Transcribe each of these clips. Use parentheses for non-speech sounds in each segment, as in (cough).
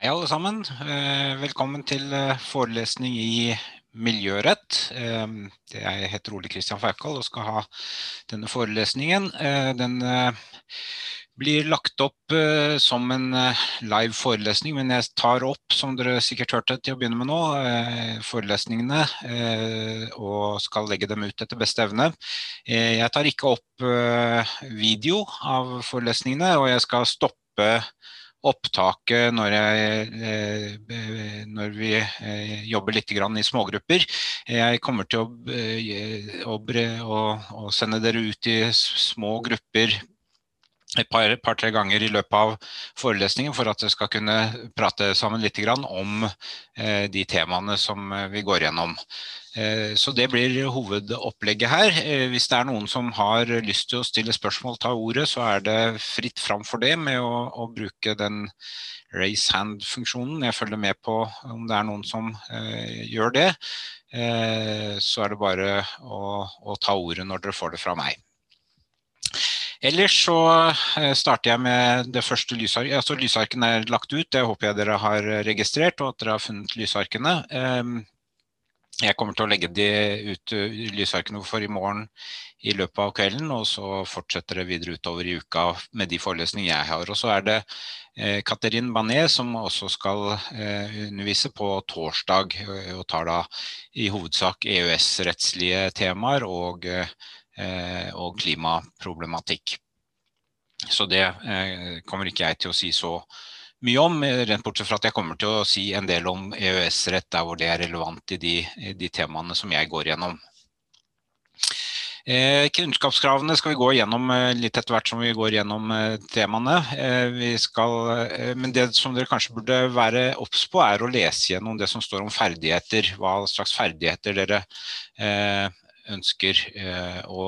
Hei alle sammen. Eh, velkommen til eh, forelesning i miljørett. Eh, jeg heter Ole Kristian Feikal og skal ha denne forelesningen. Den blir lagt opp som en live forelesning, men jeg tar opp, som dere sikkert hørte til å begynne med nå, forelesningene og skal legge dem ut etter beste evne. Jeg tar ikke opp video av forelesningene, og jeg skal stoppe opptaket når, jeg, eh, når vi eh, jobber litt i smågrupper. Jeg kommer til å, eh, å, å, sende dere ut i små grupper et par-tre par, ganger i løpet av forelesningen for at dere skal kunne prate sammen litt om de temaene som vi går gjennom. Eh, så det blir hovedopplegget her. Eh, hvis det er noen som har lyst til å stille spørsmål, ta ordet, så er det fritt fram for det med å, å bruke den raise hand-funksjonen. Jeg følger med på om det er noen som eh, gjør det. Eh, så er det bare å, å, ta ordet når dere får det fra meg. Ellers så eh, starter jeg med det første lysarket. Altså, lysarkene er lagt ut, det håper jeg dere har registrert, og at dere har funnet lysarkene. Eh, jeg kommer til å legge de ut lysarkene for i morgen i løpet av kvelden, og så fortsetter det videre utover i uka med de forelesningene jeg har. Og så er det eh, Katerin Banet som også skal eh, undervise på torsdag, eh, og tar da i hovedsak EØS-rettslige temaer og, eh, og, klimaproblematikk. Så det eh, kommer ikke jeg til å si så mye om, rent bortsett fra at jeg kommer til å si en del om EØS-rett der hvor det er relevant i de, de temaene som jeg går gjennom. Eh, kunnskapskravene skal vi gå gjennom eh, litt etter hvert som vi går gjennom eh, temaene. Eh, skal, eh, men det som dere kanskje burde være obs på, er å lese gjennom det som står om ferdigheter. Hva slags ferdigheter dere eh, ønsker å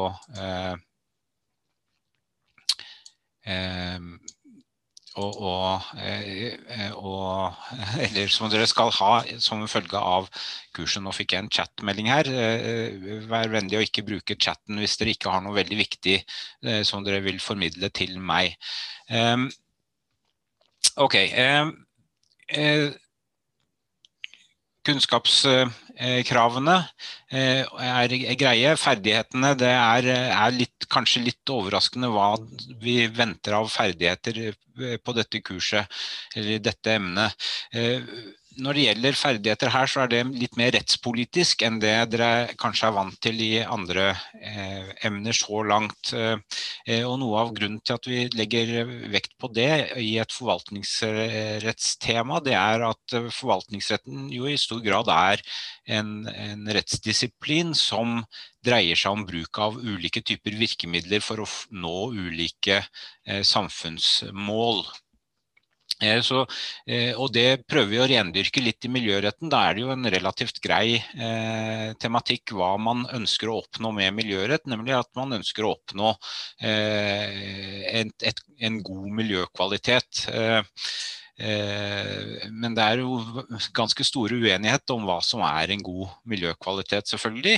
og, og, eh, og, (laughs) eller som dere skal ha som følge av kurset. Nå fikk jeg en chatmelding her. Eh, vær vennlig å ikke bruke chatten hvis dere ikke har noe veldig viktig eh, som dere vil formidle til meg. Ok. Kunnskapskravene er greie. Ferdighetene det er, er litt, kanskje litt overraskende hva vi venter av ferdigheter på dette kurset, eller dette emnet. Eh, når det gjelder ferdigheter her, så er det litt mer rettspolitisk enn det dere kanskje er vant til i andre eh, emner så langt. Eh, og noe av grunnen til at vi legger vekt på det i et forvaltningsrettstema, det er at forvaltningsretten jo i stor grad er en, en rettsdisiplin som dreier seg om bruk av ulike typer virkemidler for å nå ulike eh, samfunnsmål. Eh, så, eh, og det prøver vi å rendyrke litt i miljøretten. Da er det jo en relativt grei eh, tematikk hva man ønsker å oppnå med miljørett, nemlig at man ønsker å oppnå eh, et, et, en god miljøkvalitet. Eh, Eh, men det er jo ganske store uenighet om hva som er en god miljøkvalitet, selvfølgelig.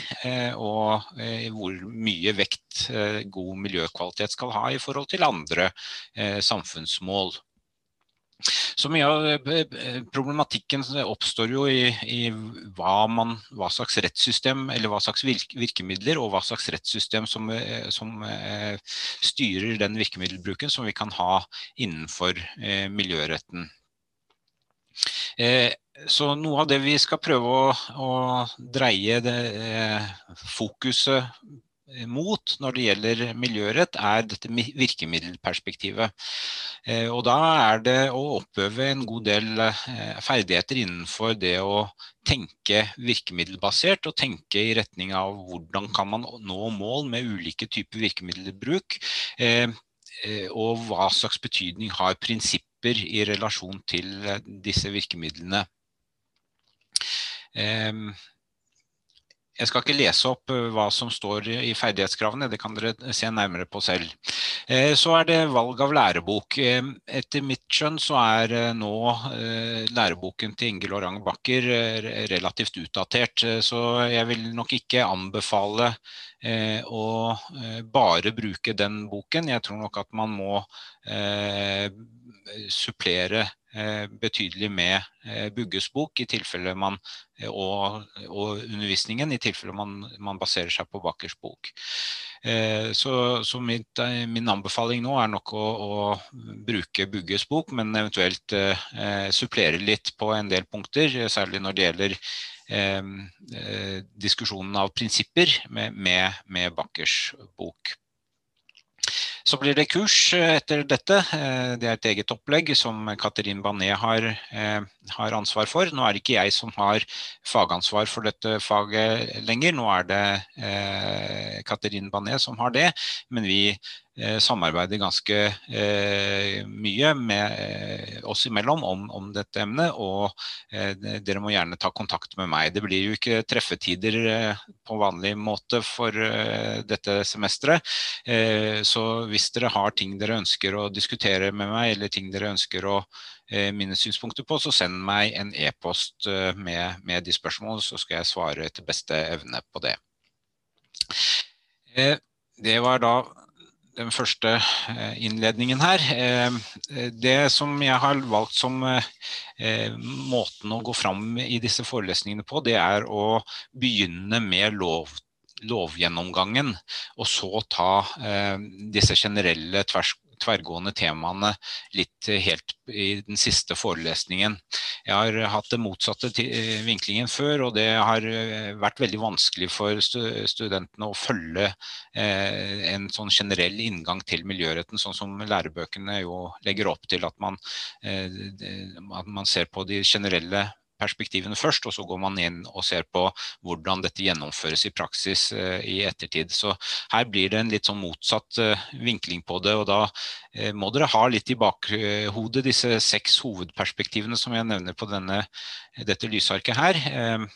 Og hvor mye vekt god miljøkvalitet skal ha i forhold til andre samfunnsmål. Så mye av eh, problematikken oppstår jo i, i hva, man, hva, slags rettssystem eller hva slags virkemidler og hva slags rettssystem som, eh, som styrer den virkemiddelbruken som vi kan ha innenfor miljøretten. Så noe av det vi skal prøve å, å dreie det, fokuset mot når det gjelder miljørett, er dette virkemiddelperspektivet. Eh, og da er det å oppøve en god del eh, ferdigheter innenfor det å tenke virkemiddelbasert og tenke i retning av hvordan kan man nå mål med ulike typer virkemiddelbruk. Eh, og hva slags betydning har prinsipper i relasjon til disse virkemidlene. Jeg skal ikke lese opp eh, hva som står i ferdighetskravene, det kan dere se nærmere på selv. Eh, så er det valg av lærebok. Eh, etter mitt skjønn så er nå læreboken til Inge Lorang Bakker relativt utdatert, så jeg vil nok ikke anbefale å bare bruke den boken. Jeg tror nok at man må supplere betydelig med Bugges bok i man, og, og undervisningen, i tilfelle man, man baserer seg på Bakkers bok. Så, så mitt, min anbefaling nå er nok å, å bruke Bugges bok, men eventuelt eh, supplere litt på en del punkter, særlig når det gjelder eh, diskusjonen av prinsipper med, med, med Bakkers bok. Så blir det kurs eh, etter dette. Eh, det er et eget opplegg som Katerin Banet har, eh, har, ansvar for. Nå er det ikke jeg som har fagansvar for dette faget lenger. Nå er det Katerin Banet som har det. Men vi samarbeider ganske eh, mye med eh, oss imellom om, om, dette emnet, og dere må gjerne ta kontakt med meg. Det blir jo ikke treffetider på vanlig måte for dette semesteret, så hvis dere har ting dere ønsker å diskutere med meg, eller ting dere ønsker å mine synspunkter på, så send meg en e-post med, med, de spørsmålene, så skal jeg svare etter beste evne på det. Det var da den første eh, innledningen her. Eh, det som jeg har valgt som eh, måten å gå fram i disse forelesningene på, det er å begynne med lov, lovgjennomgangen, og så ta disse generelle tvers tverrgående temaene litt eh, helt i den siste forelesningen. Jeg har hatt den motsatte eh, vinklingen før, og det har eh, vært veldig vanskelig for studentene å følge en sånn generell inngang til miljøretten, sånn som lærebøkene jo legger opp til at man, at man ser på de generelle perspektivene først, og så går man inn og ser på hvordan dette gjennomføres i praksis uh, i ettertid. Så her blir det en litt sånn motsatt uh, vinkling på det, og da uh, må dere ha litt i bakhodet disse seks hovedperspektivene som jeg nevner på denne, dette lysarket her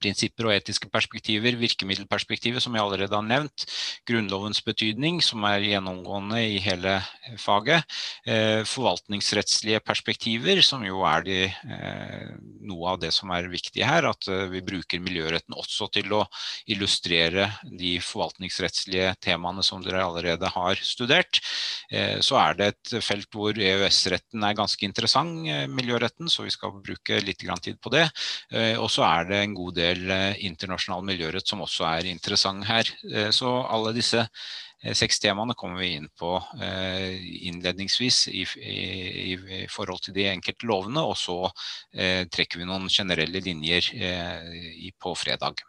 prinsipper og etiske perspektiver, virkemiddelperspektivet som jeg allerede har nevnt, grunnlovens betydning som er gjennomgående i hele faget, eh, forvaltningsrettslige perspektiver som jo er de, eh, noe av det som er viktig her, at eh, vi bruker miljøretten også til å illustrere de forvaltningsrettslige temaene som dere allerede har studert. Så er det et felt hvor EØS-retten er ganske interessant, miljøretten, så vi skal bruke litt tid på det. Og så er det en god del del eh, internasjonal miljørett som også er interessant her. Eh, så alle disse eh, seks temaene kommer vi inn på innledningsvis i, i, i forhold til de enkelte lovene, og så trekker vi noen generelle linjer på fredag.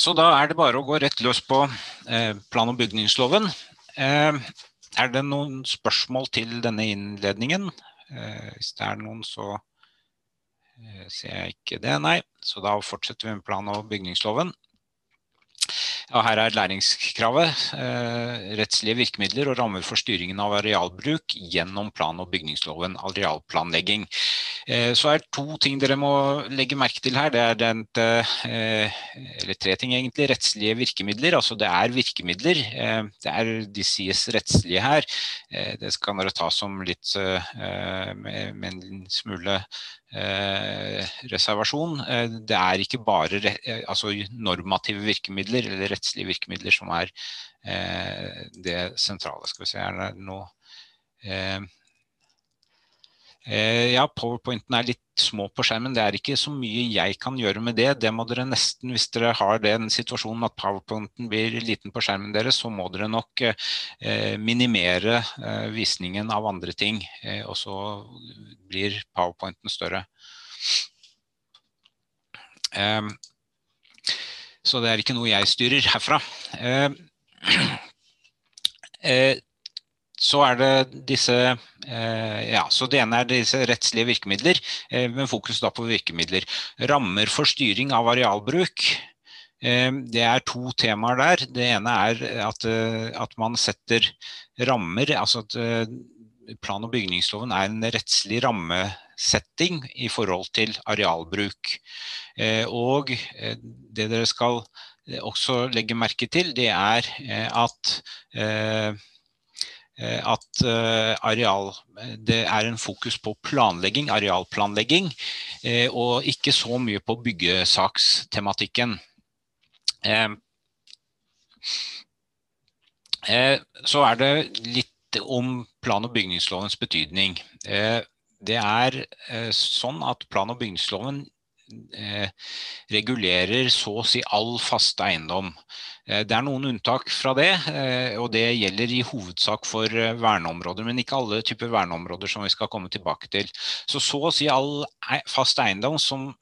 Så da er det bare å gå rett løs på plan- og bygningsloven. Er det noen spørsmål til denne innledningen? Hvis det er noen, så ser jeg ikke det, nei. Så da fortsetter vi med plan- og bygningsloven. Ja, her er læringskravet. Eh, rettslige virkemidler og rammer for styringen av arealbruk gjennom plan- og bygningsloven, arealplanlegging. Eh, så er det to ting dere må legge merke til her. Det er den, eh, eller tre ting egentlig. Rettslige virkemidler. Altså det er virkemidler. Eh, det er, de sies rettslige her. Det skal dere ta som litt med, en smule reservasjon. Det er ikke bare altså normative virkemidler eller rettslige virkemidler som er det sentrale. Skal vi se, er det noe ja, powerpointen er litt små på skjermen. Det er ikke så mye jeg kan gjøre med det. Det må dere nesten, Hvis dere har den situasjonen at powerpointen blir liten på skjermen deres, så må dere nok eh, minimere eh, visningen av andre ting. Eh, og så blir powerpointen større. Så det er ikke noe jeg styrer herfra. (clears throat) Så er det disse eh, ja, så Det ene er disse rettslige virkemidler, eh, med fokus da på virkemidler. Rammer for styring av arealbruk. Eh, det er to temaer der. Det ene er at, at man setter rammer. altså at Plan- og bygningsloven er en rettslig rammesetting i forhold til arealbruk. Og det dere skal også legge merke til, det er at at eh, areal, det er en fokus på planlegging, arealplanlegging, eh, og ikke så mye på byggesakstematikken. Så er det litt om plan- og bygningslovens betydning. Det er sånn at plan- og bygningsloven regulerer så å si all fast eiendom. Det er noen unntak fra det, og det gjelder i hovedsak for verneområder, men ikke alle typer verneområder som vi skal komme tilbake til. Så så å si all fast eiendom som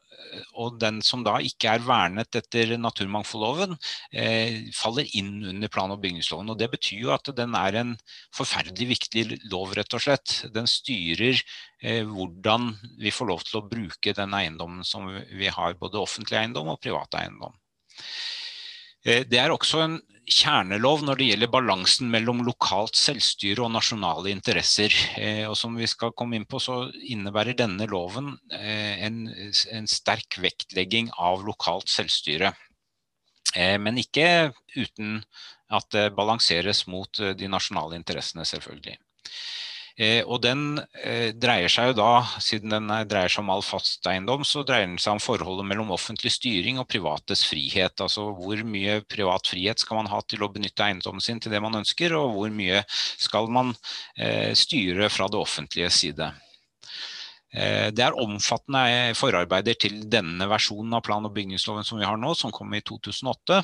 og den som da ikke er vernet etter naturmangfoldloven, eh, faller inn under plan- og bygningsloven. Og det betyr jo at den er en forferdelig viktig lov, rett og slett. Den styrer eh, hvordan vi får lov til å bruke den eiendommen som vi har, både offentlig eiendom og privat eiendom. Eh, det er også en kjernelov når det gjelder balansen mellom lokalt selvstyre og nasjonale interesser. Eh, og som vi skal komme inn på, så innebærer denne loven eh, en, en sterk vektlegging av lokalt selvstyre. Men ikke uten at det balanseres mot de nasjonale interessene, selvfølgelig. Eh, og den eh, dreier seg jo da, siden den dreier seg om all fast eiendom, så dreier den seg om forholdet mellom offentlig styring og privates frihet. Altså hvor mye privat frihet skal man ha til å benytte eiendommen sin til det man ønsker, og hvor mye skal man eh, styre fra det offentlige side. Det er omfattende forarbeider til denne versjonen av plan- og bygningsloven som vi har nå, som kom i 2008.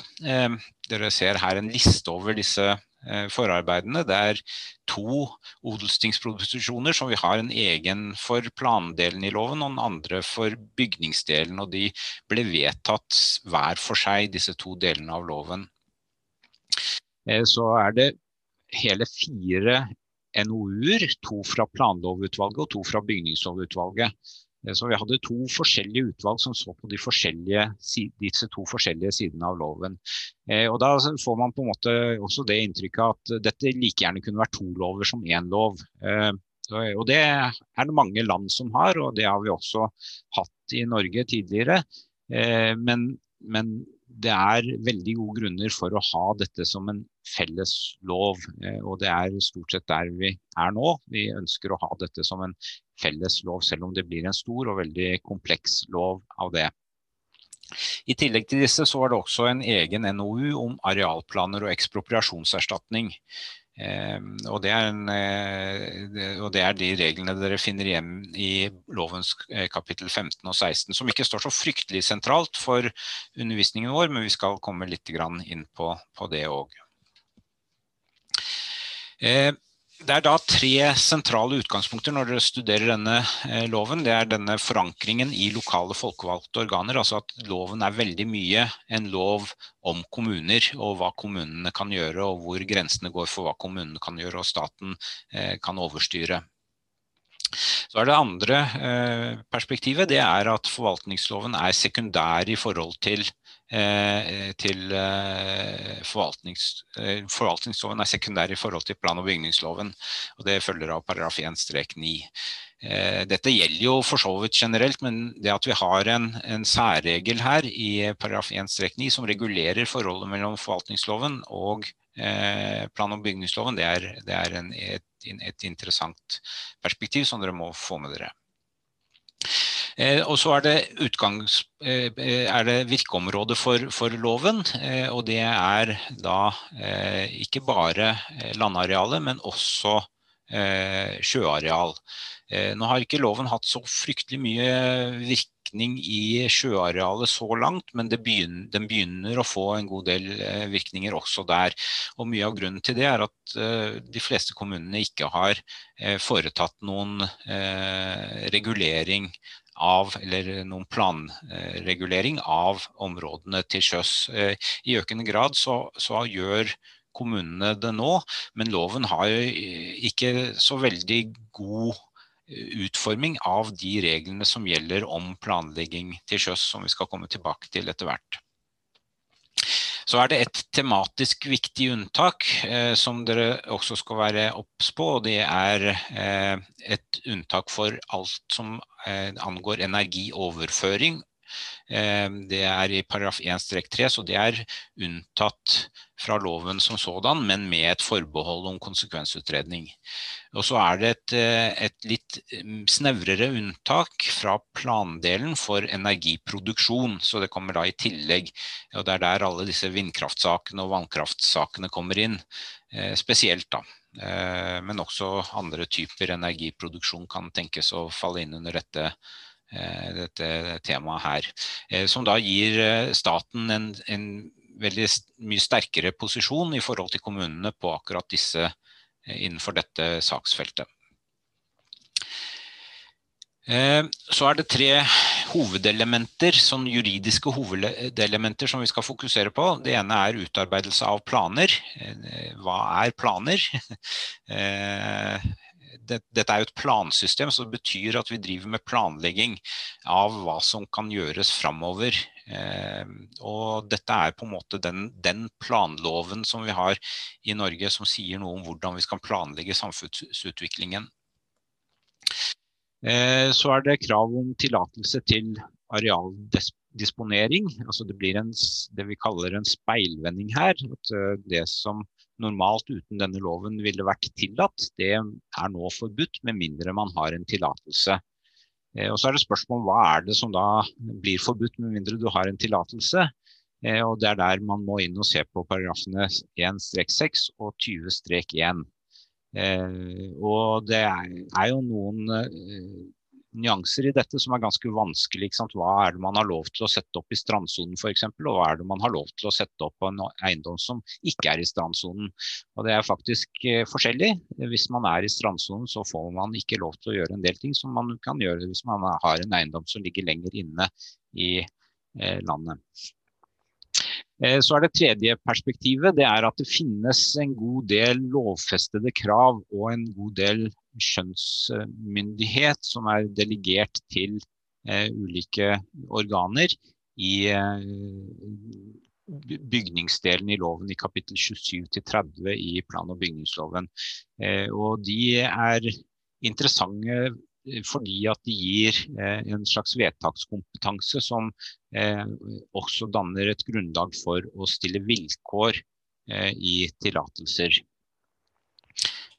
Dere ser her en liste over disse Eh, forarbeidene. Det er to odelstingsproposisjoner som vi har en egen for plandelen i loven og den andre for bygningsdelen. Og de ble vedtatt hver for seg, disse to delene av loven. Eh, så er det hele fire NOU-er, to fra planlovutvalget og to fra bygningslovutvalget. Eh, så vi hadde to forskjellige utvalg som så på disse to forskjellige sidene av loven. Eh, og Da får man på en måte også det inntrykket at dette like gjerne kunne vært to lover som én lov. Eh, og Det er det mange land som har, og det har vi også hatt i Norge tidligere. Men, men det er veldig gode grunner for å ha dette som en felles lov. Og det er stort sett der vi er nå. Vi ønsker å ha dette som en felles lov, selv om det blir en stor og veldig kompleks lov av det. I tillegg til disse så var det også en egen NOU om arealplaner og ekspropriasjonserstatning. Eh, og, det en, eh, og, det er de reglene dere finner igjen i lovens eh, kapittel 15 og 16, som ikke står så fryktelig sentralt for undervisningen vår, men vi skal komme litt inn på, på det òg. Det er da tre sentrale utgangspunkter når dere studerer denne eh, loven. Det er denne forankringen i lokale folkevalgte organer. Altså at loven er veldig mye en lov om kommuner og hva kommunene kan gjøre og hvor grensene går for hva kommunene kan gjøre og staten eh, kan overstyre. Så er Det andre eh, perspektivet det er at forvaltningsloven er sekundær i forhold til Eh, til eh, forvaltnings, forvaltningsloven er sekundær i forhold til plan- og bygningsloven. og Det følger av paragraf 1-9. Dette gjelder jo for så vidt generelt, men det at vi har en, en særregel her i paragraf 1-9 som regulerer forholdet mellom forvaltningsloven og plan- og bygningsloven, det er, det er en, et, et interessant perspektiv som dere må få med dere. Eh, og så er det, eh, er det virkeområdet for, for loven, eh, og det er da ikke bare landarealet, men også sjøareal. Nå har ikke loven hatt så fryktelig mye virkning i sjøarealet så langt, men begynner, den begynner å få en god del virkninger også der. Og Mye av grunnen til det er at de fleste kommunene ikke har foretatt noen regulering av, eller noen planregulering av områdene til sjøs. Eh, I økende grad så, så gjør kommunene det nå, men loven har jo ikke så veldig god eh, utforming av de reglene som gjelder om planlegging til sjøs, som vi skal komme tilbake til etter hvert. Så er det et tematisk viktig unntak eh, som dere også skal være obs på. og Det er eh, et unntak for alt som eh, angår energioverføring Eh, det er i paragraf 1-3, så det er unntatt fra loven som sådan, men med et forbehold om konsekvensutredning. Og så er det et, eh, et litt mm, snevrere unntak fra plandelen for energiproduksjon, så det kommer da i tillegg. Og det er der alle disse vindkraftsakene og vannkraftsakene kommer inn, eh, spesielt da. Men også andre typer energiproduksjon kan tenkes å falle inn under dette, dette temaet her. Som da gir staten en, en veldig mye sterkere posisjon i forhold til kommunene på akkurat disse innenfor dette saksfeltet. Så er det tre hovedelementer, sånn juridiske hovedelementer som vi skal fokusere på. Det ene er utarbeidelse av planer. Hva er planer? (laughs) Dette er jo et plansystem, så det betyr at vi driver med planlegging av hva som kan gjøres fremover. Og dette er på en måte den, den planloven som vi har i Norge som sier noe om hvordan vi skal planlegge samfunnsutviklingen. Så er det krav om tillatelse til arealdisponering. Altså det blir en, det vi kaller en speilvending her. At det som normalt uten denne loven ville vært tillatt, det er nå forbudt med mindre man har en tillatelse. Og så er det spørsmål hva er det som da blir forbudt med mindre du har en tillatelse. Og det er der man må inn og se på paragrafene 1-6 og 20-1. Eh, og det er, jo noen eh, nyanser i dette som er ganske vanskelig. Hva er det man har lov til å sette opp i strandsonen f.eks., og hva er det man har lov til å sette opp på en eiendom som ikke er i strandsonen. Det er faktisk eh, forskjellig. Hvis man er i strandsonen så får man ikke lov til å gjøre en del ting som man kan gjøre hvis man har en eiendom som ligger lenger inne i eh, landet. Eh, så er det tredje perspektivet, det er at det finnes en god del lovfestede krav og en god del skjønnsmyndighet som er delegert til eh, ulike organer i eh, bygningsdelen i loven i kapittel 27-30 i plan- og bygningsloven. Og de er interessante fordi at de gir eh, en slags vedtakskompetanse som eh, også danner et grunnlag for å stille vilkår eh, i tillatelser.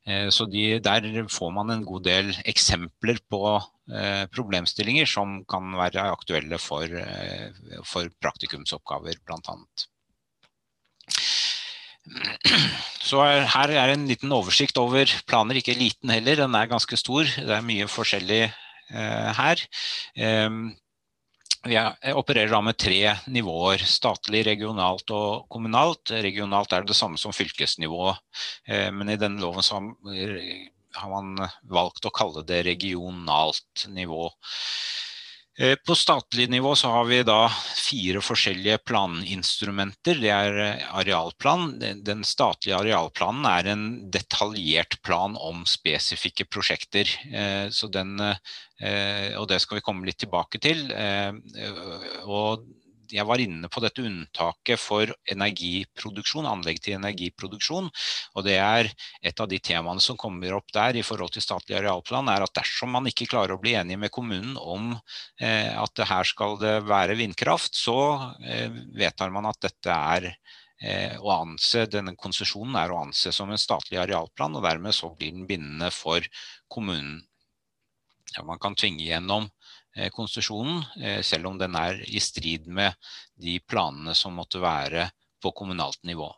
Så de, der får man en god del eksempler på problemstillinger som kan være aktuelle for, for praktikumsoppgaver annet. Så her er en liten oversikt over planer, ikke liten heller, den er ganske stor. Det er mye forskjellig eh, her. Eh, vi opererer da med tre nivåer, statlig, regionalt og kommunalt. Regionalt er det det samme som fylkesnivå, eh, men i denne loven har man valgt å kalle det regionalt nivå. Eh, på statlig nivå så har vi da fire forskjellige planinstrumenter. Det er eh, arealplan. Den statlige arealplanen er en detaljert plan om spesifikke prosjekter. Eh, så den, og det skal vi komme litt tilbake til. Og jeg var inne på dette unntaket for energiproduksjon, anlegg til energiproduksjon. Og det er et av de temaene som kommer opp der i forhold til statlig arealplan, er at dersom man ikke klarer å bli enig med kommunen om eh, at her skal det være vindkraft, så eh, vedtar man at dette er eh, å anse, denne konsesjonen er å anse som en statlig arealplan, og dermed så blir den bindende for kommunen. Ja, man kan tvinge gjennom konsesjonen, eh, selv om den er i strid med de planene som måtte være på kommunalt nivå.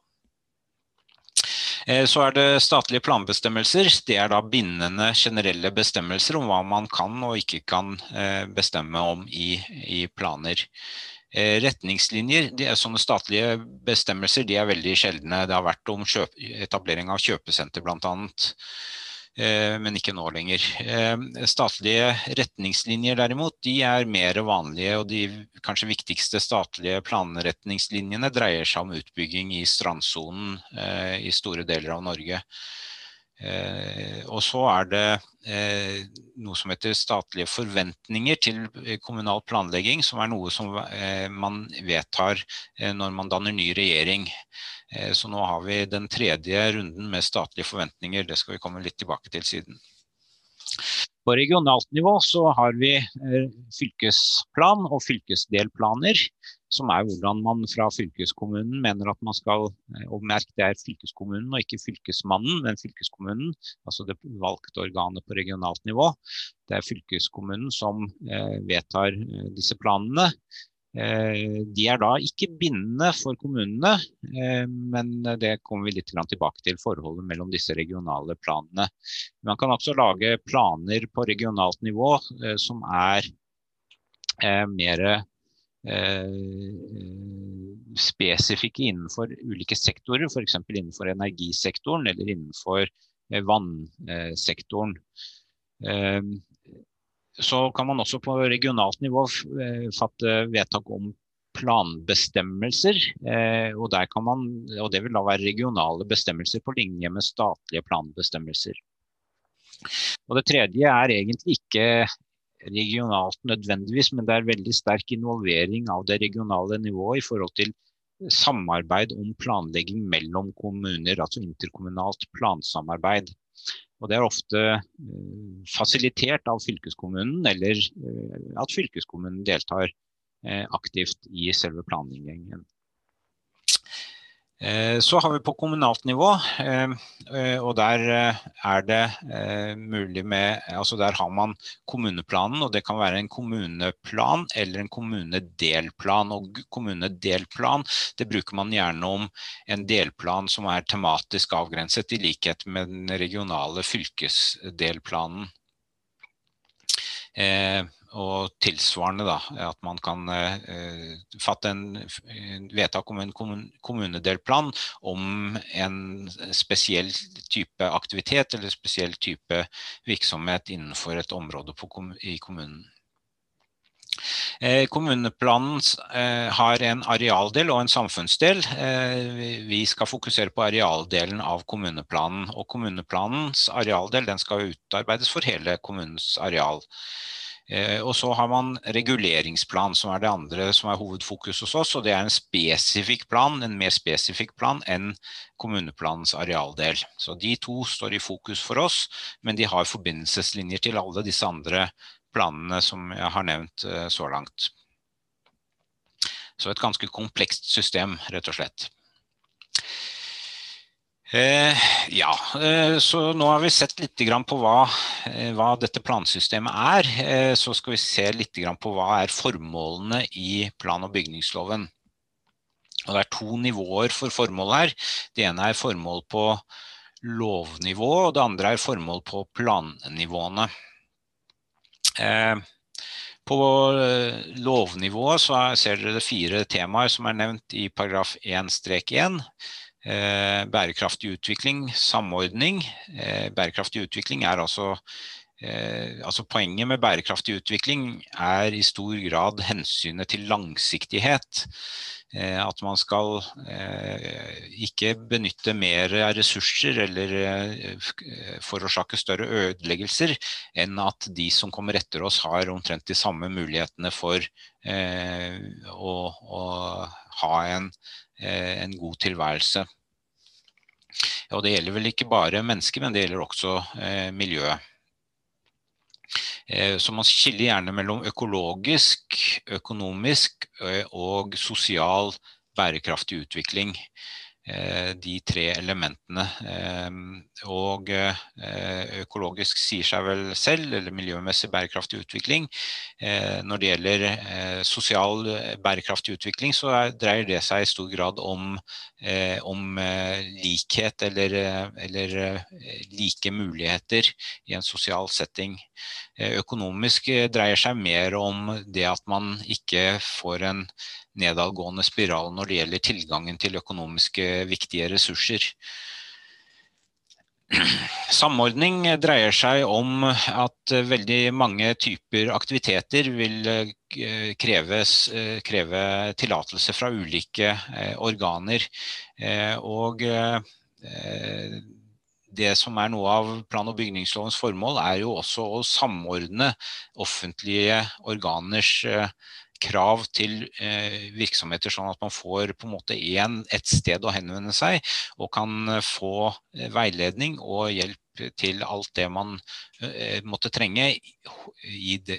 Eh, så er det statlige planbestemmelser. Det er da bindende generelle bestemmelser om hva man kan og ikke kan bestemme om i, i planer. Retningslinjer, de sånne statlige bestemmelser, de er veldig sjeldne. Det har vært om kjøp, etablering av kjøpesenter blant annet. Eh, men ikke nå lenger. Eh, statlige retningslinjer derimot, de er mer vanlige, og de kanskje viktigste statlige planretningslinjene dreier seg om utbygging i strandsonen eh, i store deler av Norge. Og så er det noe som heter statlige forventninger til kommunal planlegging, som er noe som man vedtar når man danner ny regjering. Eh, så nå har vi den tredje runden med statlige forventninger. Det skal vi komme litt tilbake til siden. På regionalt nivå så har vi eh, fylkesplan og fylkesdelplaner, som er hvordan man fra fylkeskommunen mener at man skal eh, Og merk det er fylkeskommunen og ikke fylkesmannen, men fylkeskommunen, altså det valgte organet på regionalt nivå. Det er fylkeskommunen som vedtar disse planene. De er da ikke bindende for kommunene, men det kommer vi litt tilbake til forholdet mellom disse regionale planene. Man kan også lage planer på regionalt nivå som er mer spesifikke innenfor ulike sektorer, f.eks. innenfor energisektoren eller innenfor vannsektoren. Så kan man også på regionalt nivå eh, fatte vedtak om planbestemmelser. Eh, og, man, og, det vil da være regionale bestemmelser på linje med statlige planbestemmelser. Og det tredje er egentlig ikke regionalt nødvendigvis, men det er veldig sterk involvering av det regionale nivået i forhold til samarbeid om planlegging mellom kommuner, altså interkommunalt plansamarbeid. Og det er ofte eh, fasilitert av fylkeskommunen, eller eh, at fylkeskommunen deltar eh, aktivt i selve planleggingen. Eh, så har vi på kommunalt nivå, eh, eh, og der er det mulig med Altså der har man kommuneplanen, og det kan være en kommuneplan eller en kommunedelplan. Og kommunedelplan det bruker man gjerne om en delplan som er tematisk avgrenset, i likhet med den regionale fylkesdelplanen. Og tilsvarende da, at man kan eh, fatte en vedtak om en kommunedelplan om en spesiell type aktivitet eller spesiell type virksomhet innenfor et område på, i kommunen. Eh, kommuneplanen eh, har en arealdel og en samfunnsdel. Eh, vi skal fokusere på arealdelen av kommuneplanen. og Kommuneplanens arealdel skal utarbeides for hele kommunens areal. Eh, og så har man reguleringsplan, som er det andre som er hovedfokus hos oss. Og det er en spesifikk plan, en mer spesifikk plan enn kommuneplanens arealdel. Så de to står i fokus for oss, men de har forbindelseslinjer til alle disse andre planene som jeg har nevnt eh, så langt. Så et ganske komplekst system, rett og slett. Eh, ja, eh, så nå har vi sett litt på hva, eh, hva, dette plansystemet er. Eh, så skal vi se litt på hva er formålene i plan- og bygningsloven. Og det er to nivåer for formål her. Det ene er formål på lovnivå, og det andre er formål på plannivåene. Eh, på eh, lovnivået ser dere fire temaer som er nevnt i paragraf 1-1. Eh, bærekraftig utvikling, samordning. Eh, bærekraftig utvikling er altså Eh, altså Poenget med bærekraftig utvikling er i stor grad hensynet til langsiktighet. Eh, at man skal eh, ikke benytte mer ressurser eller eh, forårsake større ødeleggelser enn at de som kommer etter oss har omtrent de samme mulighetene for å, å, ha en, en god tilværelse. Og det gjelder vel ikke bare mennesker, men det gjelder også eh, miljøet. Eh, så man skiller gjerne mellom økologisk, økonomisk eh, og sosial bærekraftig utvikling. Eh, de tre elementene. Eh, og eh, økologisk sier seg vel selv, eller miljømessig bærekraftig utvikling. Når det gjelder sosial bærekraftig utvikling, så dreier det seg i stor grad om, om likhet eller, eller, like muligheter i en sosial setting. Økonomisk dreier seg mer om det at man ikke får en nedadgående spiral når det gjelder tilgangen til økonomiske viktige ressurser. Samordning dreier seg om at veldig mange typer aktiviteter vil eh, kreves, eh, kreve tillatelse fra ulike eh, organer. Og det som er noe av plan- og bygningslovens formål, er jo også å samordne offentlige organers krav til eh, virksomheter, sånn at man får på en måte en, et sted å henvende seg og kan eh, få eh, veiledning og hjelp til alt det man måtte trenge det,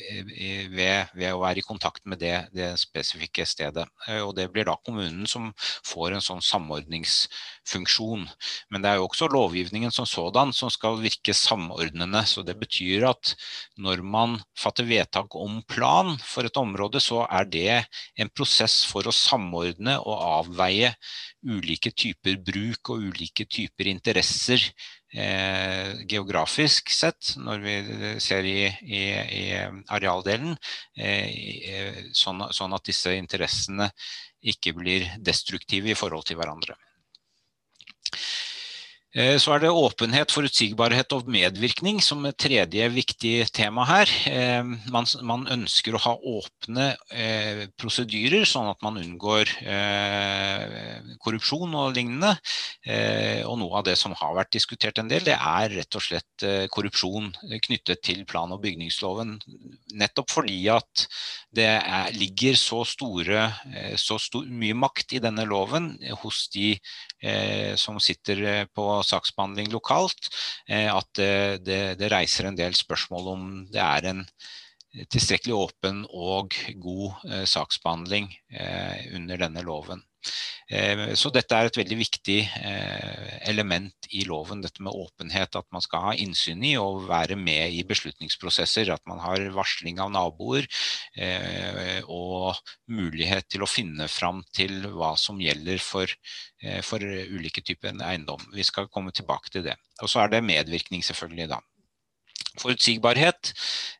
ved, ved, å være i kontakt med det, det, spesifikke stedet. Og Det blir da kommunen som får en sånn samordningsfunksjon. Men det er jo også lovgivningen som sådan som skal virke samordnende. så Det betyr at når man fatter vedtak om plan for et område, så er det en prosess for å samordne og avveie ulike typer bruk og ulike typer interesser eh, geografisk sett, når vi ser i, i, i arealdelen, eh, sånn, sånn at disse interessene ikke blir destruktive i forhold til hverandre. Eh, så er det åpenhet, forutsigbarhet og medvirkning som et tredje viktig tema her. Eh, man, man ønsker å ha åpne eh, prosedyrer, sånn at man unngår eh, korrupsjon og lignende. Eh, og noe av det som har vært diskutert en del, det er rett og slett eh, korrupsjon knyttet til plan- og bygningsloven. Nettopp fordi at det er, ligger så, store, så stor, mye makt i denne loven hos de som sitter på saksbehandling lokalt, eh, at det, det, det, reiser en del spørsmål om det er en tilstrekkelig åpen og god eh, saksbehandling eh, under denne loven. Så dette er et veldig viktig element i loven, dette med åpenhet. At man skal ha innsyn i og være med i beslutningsprosesser. At man har varsling av naboer og mulighet til å finne fram til hva som gjelder for Eh, for ulike typer eiendom. Vi skal komme tilbake til det. Og så er det medvirkning selvfølgelig da. Forutsigbarhet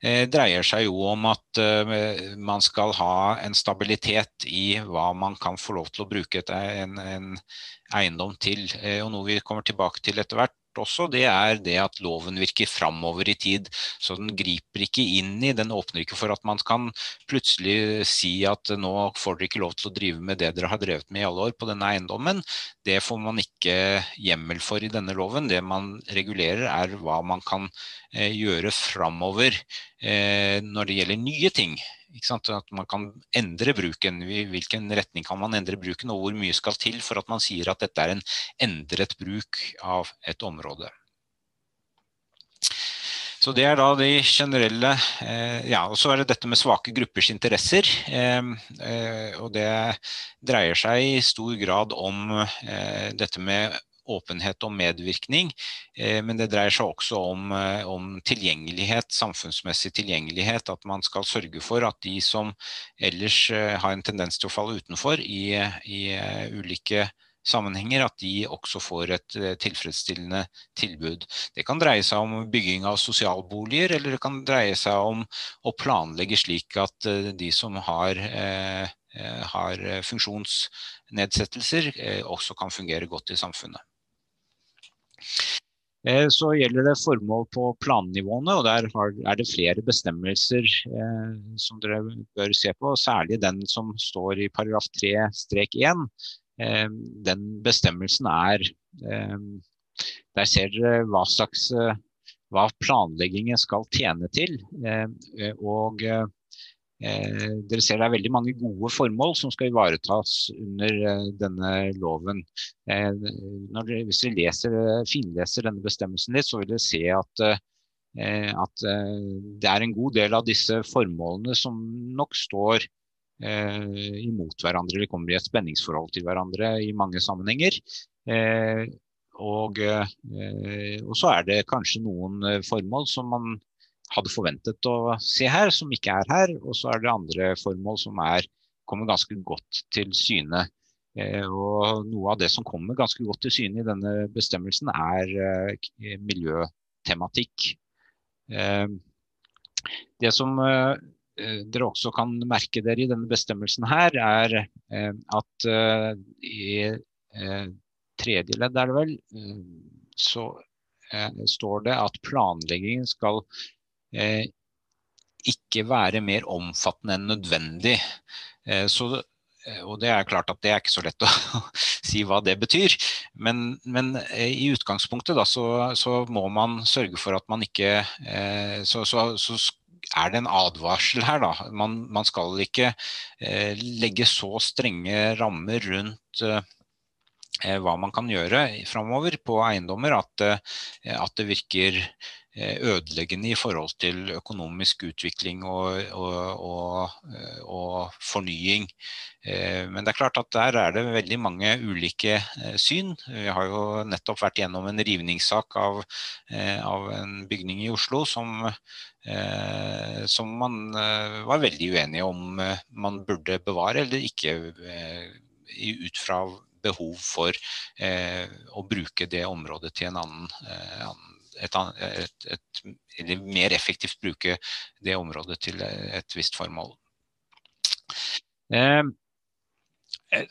eh, dreier seg jo om at eh, man skal ha en stabilitet i hva man kan få lov til å bruke en, en, eiendom til. Eh, og noe vi kommer tilbake til etter hvert, også, det er det at loven virker framover i tid. Så den griper ikke inn i, den åpner ikke for at man kan plutselig si at nå får dere ikke lov til å drive med det dere har drevet med i alle år på denne eiendommen. Det får man ikke hjemmel for i denne loven. Det man regulerer er hva man kan eh, gjøre framover eh, når det gjelder nye ting. At man kan endre bruken. I hvilken retning kan man endre bruken, og hvor mye skal til for at man sier at dette er en endret bruk av et område. Så Det er da de generelle eh, Ja, og så er det dette med svake gruppers interesser. Eh, eh, og det dreier seg i stor grad om eh, dette med åpenhet og medvirkning. Eh, men det dreier seg også om, eh, om, tilgjengelighet, samfunnsmessig tilgjengelighet. At man skal sørge for at de som ellers eh, har en tendens til å falle utenfor i, i ulike sammenhenger, at de også får et tilfredsstillende tilbud. Det kan dreie seg om bygging av sosialboliger, eller det kan dreie seg om å planlegge slik at de som har har funksjonsnedsettelser, også kan fungere godt i samfunnet. Eh, så gjelder det formål på plannivåene, og der er det flere bestemmelser eh, som dere bør se på. Særlig den som står i paragraf 3-1. Eh, den bestemmelsen er Der ser dere hva slags hva planleggingen skal tjene til. Og Eh, dere ser det er veldig mange gode formål som skal ivaretas under eh, denne loven. Eh, dere, hvis dere leser, finleser denne bestemmelsen litt, så vil dere se at, eh, at eh, det er en god del av disse formålene som nok står eh, imot hverandre, eller kommer i et spenningsforhold til hverandre i mange sammenhenger. og, og så er det kanskje noen formål som man hadde forventet å se her, som ikke er her. Og så er det andre formål som er, kommer ganske godt til syne. Eh, og noe av det som kommer ganske godt til syne i denne bestemmelsen, er eh, miljøtematikk. Eh, det som dere også kan merke dere i denne bestemmelsen her, er at i tredje ledd er det vel, så står det at planleggingen skal ikke være mer omfattende enn nødvendig. Eh, så, eh, og det er klart at det er ikke så lett å (laughs) si hva det betyr. Men, men eh, i utgangspunktet da, så, så, må man sørge for at man ikke eh, så, så, er det en advarsel her, da. Man, man skal ikke eh, legge så strenge rammer rundt hva man kan gjøre framover på eiendommer, at, at det virker ødeleggende i forhold til økonomisk utvikling og, og, og, og, fornying. Men det er klart at der er det veldig mange ulike syn. Vi har jo nettopp vært gjennom en rivningssak av, av en bygning i Oslo som, som man var veldig uenige om man burde bevare eller ikke ut fra behov for eh, å bruke det området til en annen, eh, et, et, et, eller mer effektivt bruke det området til et visst formål. Eh,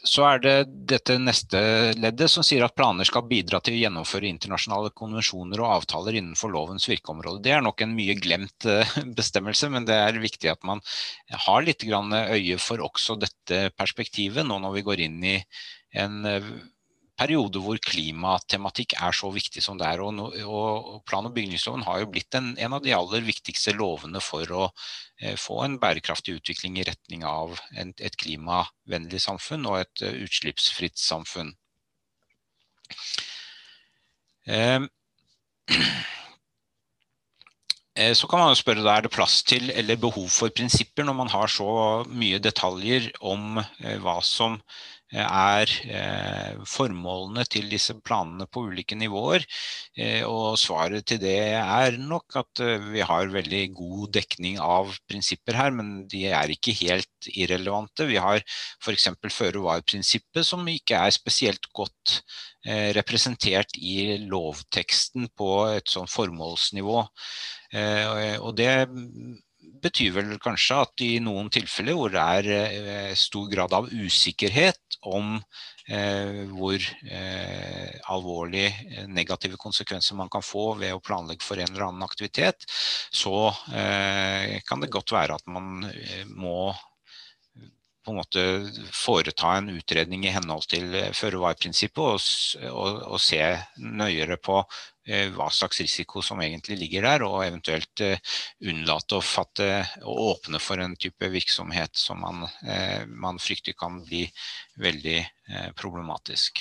så er det dette neste leddet som sier at planer skal bidra til å gjennomføre internasjonale konvensjoner og avtaler innenfor lovens virkeområde. Det er nok en mye glemt (laughs) bestemmelse, men det er viktig at man har litt øye for også dette perspektivet nå når vi går inn i en eh, periode hvor klimatematikk er så viktig som det er. Og, og plan- og bygningsloven har jo blitt en, en, av de aller viktigste lovene for å eh, få en bærekraftig utvikling i retning av en, et klimavennlig samfunn og et uh, utslippsfritt samfunn. (clears throat) Eh, så kan man jo spørre er det plass til eller behov for prinsipper når man har så mye detaljer om hva som er eh, formålene til disse planene på ulike nivåer. Eh, og svaret til det er nok at eh, vi har veldig god dekning av prinsipper her, men de er ikke helt irrelevante. Vi har f.eks. føre-var-prinsippet, som ikke er spesielt godt representert i lovteksten på et sånn formålsnivå. Og det betyr vel kanskje at i noen tilfeller hvor det er eh, stor grad av usikkerhet om eh, hvor eh, alvorlig negative konsekvenser man kan få ved å planlegge for en eller annen aktivitet, så kan det godt være at man må på en måte foreta en utredning i henhold til føre-var-prinsippet og, og, og, se nøyere på Eh, hva slags risiko som egentlig ligger der, og eventuelt eh, unnlate å fatte og åpne for en type virksomhet som man, eh, man frykter kan bli veldig problematisk.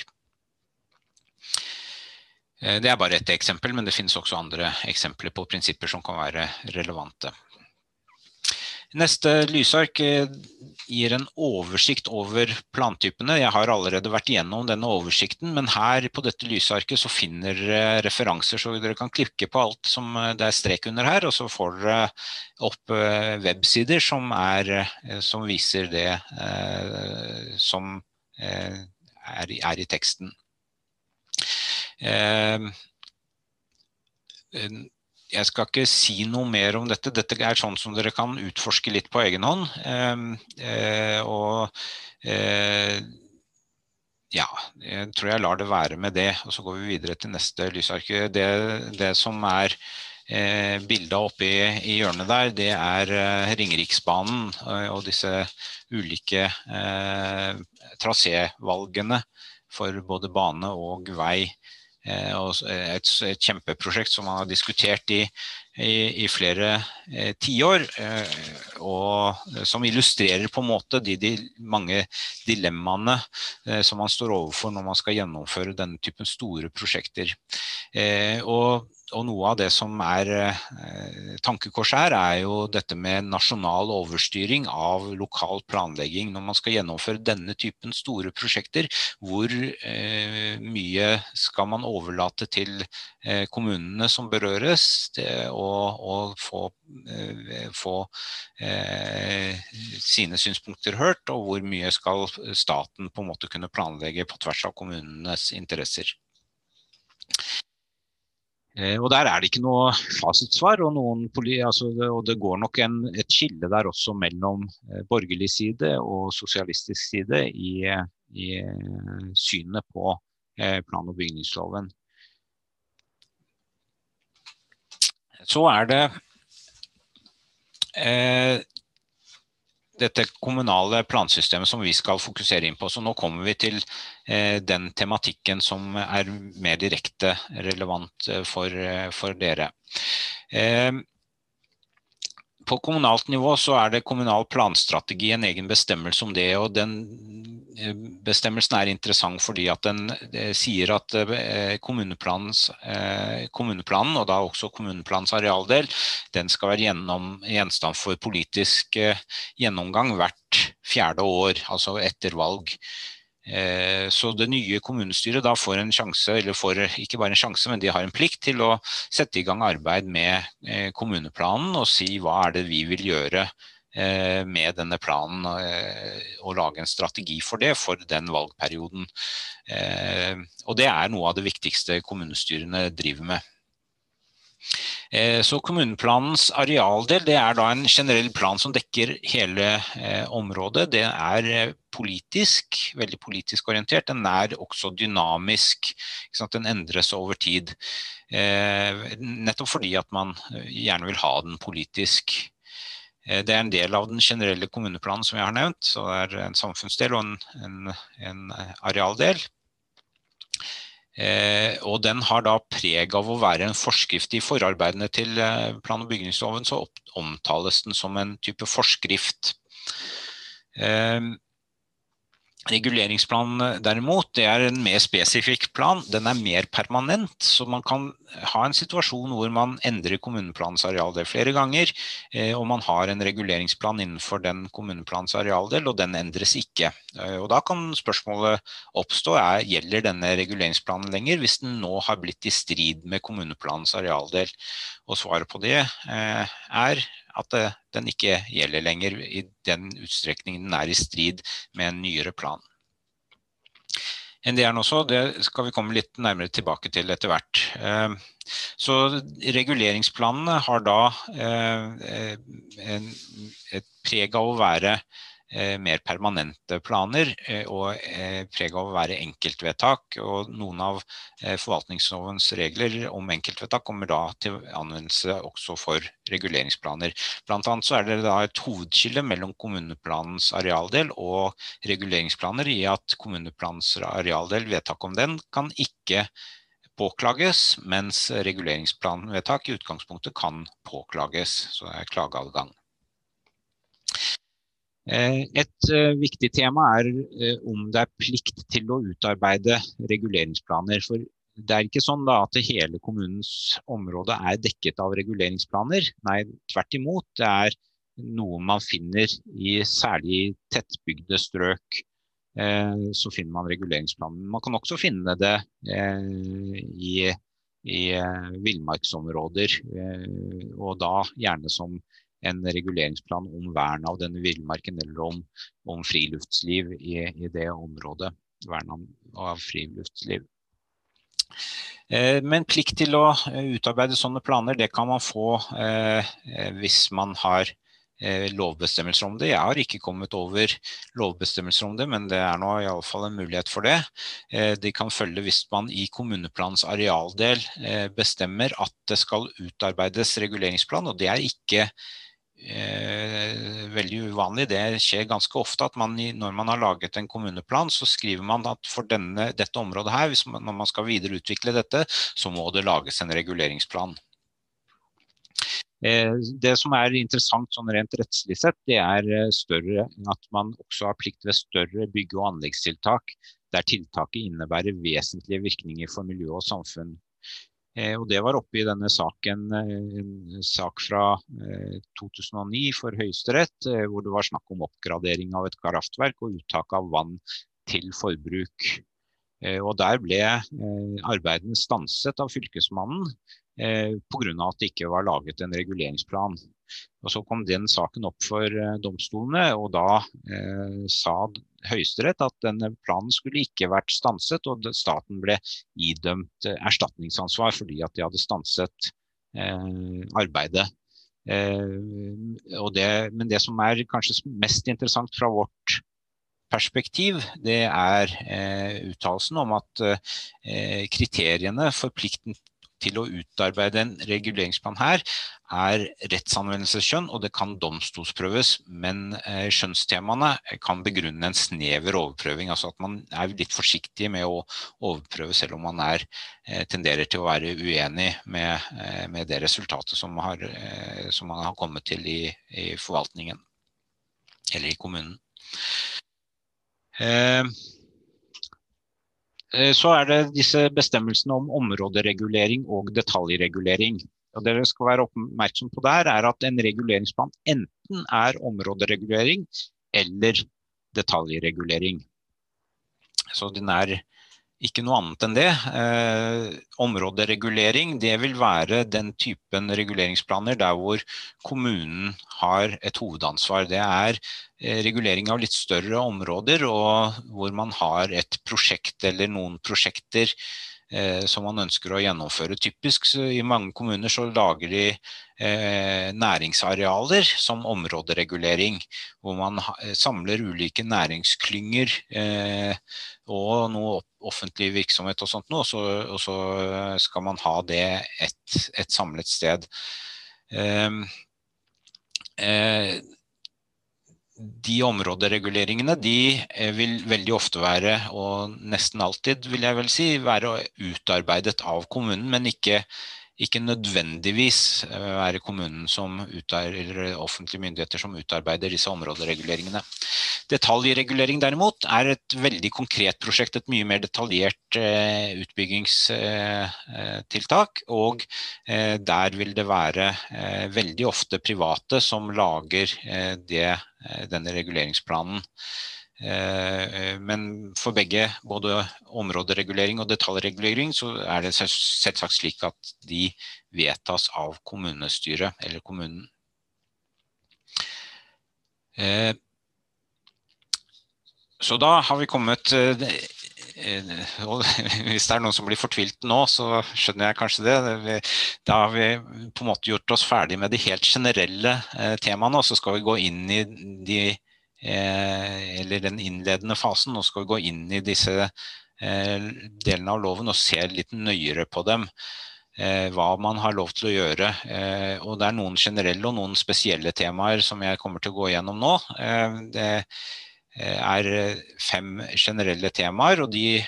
Det er bare ett eksempel, men det finnes også andre eksempler på prinsipper som kan være relevante. Neste lysark eh, gir en oversikt over plantypene. Jeg har allerede vært igjennom denne oversikten, men her på dette lysarket så finner dere referanser, så dere kan klikke på alt som eh, det er strek under her, og så får dere opp eh, websider som, er, som viser det som er, er i teksten jeg skal ikke si noe mer om dette. Dette er sånn som dere kan utforske litt på egen hånd. Ehm, eh, og eh, ja, jeg tror jeg lar det være med det. Og så går vi videre til neste lysark. Det, det som er eh, bildet oppe i, i, hjørnet der, det er eh, Ringeriksbanen eh, og disse ulike eh, trasévalgene for både bane og vei. Eh, et, et, kjempeprosjekt som man har diskutert i, i, i flere eh, tiår, eh, og som illustrerer på en måte de, de mange dilemmaene eh, som man står overfor når man skal gjennomføre denne typen store prosjekter. Eh, og og noe av det som er eh, tankekorset her, er jo dette med nasjonal overstyring av lokal planlegging. Når man skal gjennomføre denne typen store prosjekter, hvor eh, mye skal man overlate til eh, kommunene som berøres, og, få, eh, få eh, sine synspunkter hørt, og hvor mye skal staten på en måte kunne planlegge på tvers av kommunenes interesser. Eh, og Der er det ikke noe fasitsvar, og, altså, og det går nok en, et skille der også mellom eh, borgerlig side og sosialistisk side i, i synet på eh, plan- og bygningsloven. Så er det dette kommunale plansystemet som vi skal fokusere inn på. Så nå kommer vi til eh, den tematikken som er mer direkte relevant eh, for, eh, for dere. Eh, på kommunalt nivå så er det kommunal planstrategi en egen bestemmelse om det. og den eh, Bestemmelsen er interessant fordi at den eh, sier at kommuneplanen, og da også kommuneplanens arealdel, den skal være gjennom, gjenstand for politisk gjennomgang hvert fjerde år, altså etter valg. Eh, så det nye kommunestyret da får en sjanse, eller får ikke bare en sjanse, men de har en plikt til å sette i gang arbeid med eh, kommuneplanen og si hva er det vi vil gjøre eh, med denne planen og lage en strategi for det for den valgperioden. Og det er noe av det viktigste kommunestyrene driver med. Eh, så Kommuneplanens arealdel det er da en generell plan som dekker hele eh, området. Det er eh, politisk, veldig politisk orientert. Den er også dynamisk. Den endres over tid. Nettopp fordi at man gjerne vil ha den politisk. Det er en del av den generelle kommuneplanen som jeg har nevnt. så Det er en samfunnsdel og en, en, en arealdel. Eh, og den har da preg av å være en forskrift. I forarbeidene til eh, plan- og bygningsloven så omtales den som en type forskrift. Eh, Reguleringsplanen eh, derimot, det er en mer spesifikk plan. Den er mer permanent, så man kan ha en situasjon hvor man endrer kommuneplanens arealdel flere ganger, eh, og man har en reguleringsplan innenfor den kommuneplanens arealdel, og den endres ikke. Eh, og da kan spørsmålet oppstå, er, gjelder denne reguleringsplanen lenger hvis den nå har blitt i strid med kommuneplanens arealdel? Og svaret på det er at eh, den ikke gjelder lenger i den utstrekning den er i strid med en nyere plan. NDR-en også, det skal vi komme litt nærmere tilbake til etter hvert. Eh, så reguleringsplanene har da eh, et preg av å være mer permanente planer eh, og eh, preg av å være enkeltvedtak. Og noen av forvaltningslovens regler om enkeltvedtak kommer da til anvendelse også for reguleringsplaner. Blant annet så er det da et hovedskille mellom kommuneplanens arealdel og reguleringsplaner i at kommuneplanens arealdel, vedtak om den, kan ikke påklages, mens reguleringsplanvedtak i utgangspunktet kan påklages. Så det er klageadgang. Eh, et eh, viktig tema er eh, om det er plikt til å utarbeide reguleringsplaner. For det er ikke sånn at hele kommunens område er dekket av reguleringsplaner. Nei, tvert imot. Det er noe man finner i særlig tettbygde strøk. Så finner man reguleringsplanen. Man kan også finne det i, i villmarksområder, og da gjerne som en reguleringsplan om vern av denne villmarken, eller om, om friluftsliv i, i, det området. Vern av friluftsliv. Eh, men plikt til å eh, utarbeide sånne planer, det kan man få eh, hvis man har eh, lovbestemmelser om det. Jeg har ikke kommet over lovbestemmelser om det, men det er nå iallfall en mulighet for det. Eh, de kan følge hvis man i kommuneplanens arealdel eh, bestemmer at det skal utarbeides reguleringsplan, og det er ikke eh, veldig uvanlig. Det skjer ganske ofte at man, når man har laget en kommuneplan, så skriver man at for denne, dette området her, man, når man skal videreutvikle dette, så må det lages en reguleringsplan. Eh, det som er interessant sånn rent rettslig sett, det er eh, større, at man også har plikt ved større bygge- og anleggstiltak der tiltaket innebærer vesentlige virkninger for miljø og samfunn. Eh, og det var oppe i denne saken, eh, en sak fra 2009 eh, for Høyesterett, hvor det var snakk om oppgradering av et kraftverk og uttak av vann til forbruk. Og Der ble arbeidene stanset av Fylkesmannen pga. at det ikke var laget en reguleringsplan. Og Så kom den saken opp for domstolene, og da sa Høyesterett at denne planen skulle ikke vært stanset, og staten ble idømt eh, erstatningsansvar fordi at de hadde stanset eh, arbeidet. Eh, det, men det som er kanskje mest interessant fra vårt perspektiv, det er eh, uttalelsen om at eh, kriteriene for plikten til å utarbeide en reguleringsplan her er rettsanvendelsesskjønn, og det kan domstolsprøves. Men eh, skjønnstemaene kan begrunne en snever overprøving. Altså at man er litt forsiktig med å overprøve selv om man er, eh, tenderer til å være uenig med, eh, med det resultatet som, har, som, man har kommet til i, i forvaltningen eller i kommunen. Eh, så er det disse bestemmelsene om områderegulering og detaljregulering. Og det dere skal være oppmerksom på der, er at en reguleringsplan enten er områderegulering eller detaljregulering. Så den er ikke noe annet enn det. Eh, områderegulering det vil være den typen reguleringsplaner der hvor kommunen har et hovedansvar. Det er eh, regulering av litt større områder og hvor man har et prosjekt eller noen prosjekter som man ønsker å gjennomføre. Typisk i mange kommuner så lager de eh, næringsarealer som områderegulering, hvor man samler ulike næringsklynger og noe offentlig virksomhet og sånt noe, og så, og så skal man ha det et, et samlet sted. Eh, uh, de områdereguleringene de eh, vil veldig ofte være, og nesten alltid vil jeg vel si, være utarbeidet av kommunen, men ikke ikke nødvendigvis eh, være kommunen som eller offentlige myndigheter som utarbeider disse områdereguleringene. Detaljregulering derimot er et veldig konkret prosjekt, et mye mer detaljert eh, utbyggingstiltak. Og eh, der vil det være veldig ofte private som lager det, denne reguleringsplanen. Eh, eh, men for begge, både områderegulering og detaljregulering, så er det selvsagt slik at de vedtas av kommunestyret eller kommunen. Eh, så da har vi kommet (laughs) Hvis det er noen som blir fortvilt nå, så skjønner jeg kanskje det. Da har vi på en måte gjort oss ferdig med de helt generelle temaene, og så skal vi gå inn i de eller den innledende fasen. Nå skal vi gå inn i disse eh, delene av loven og se litt nøyere på dem. Eh, hva man har lov til å gjøre. og Det er noen generelle og noen spesielle temaer som jeg kommer til å gå gjennom nå. det er fem generelle temaer, og de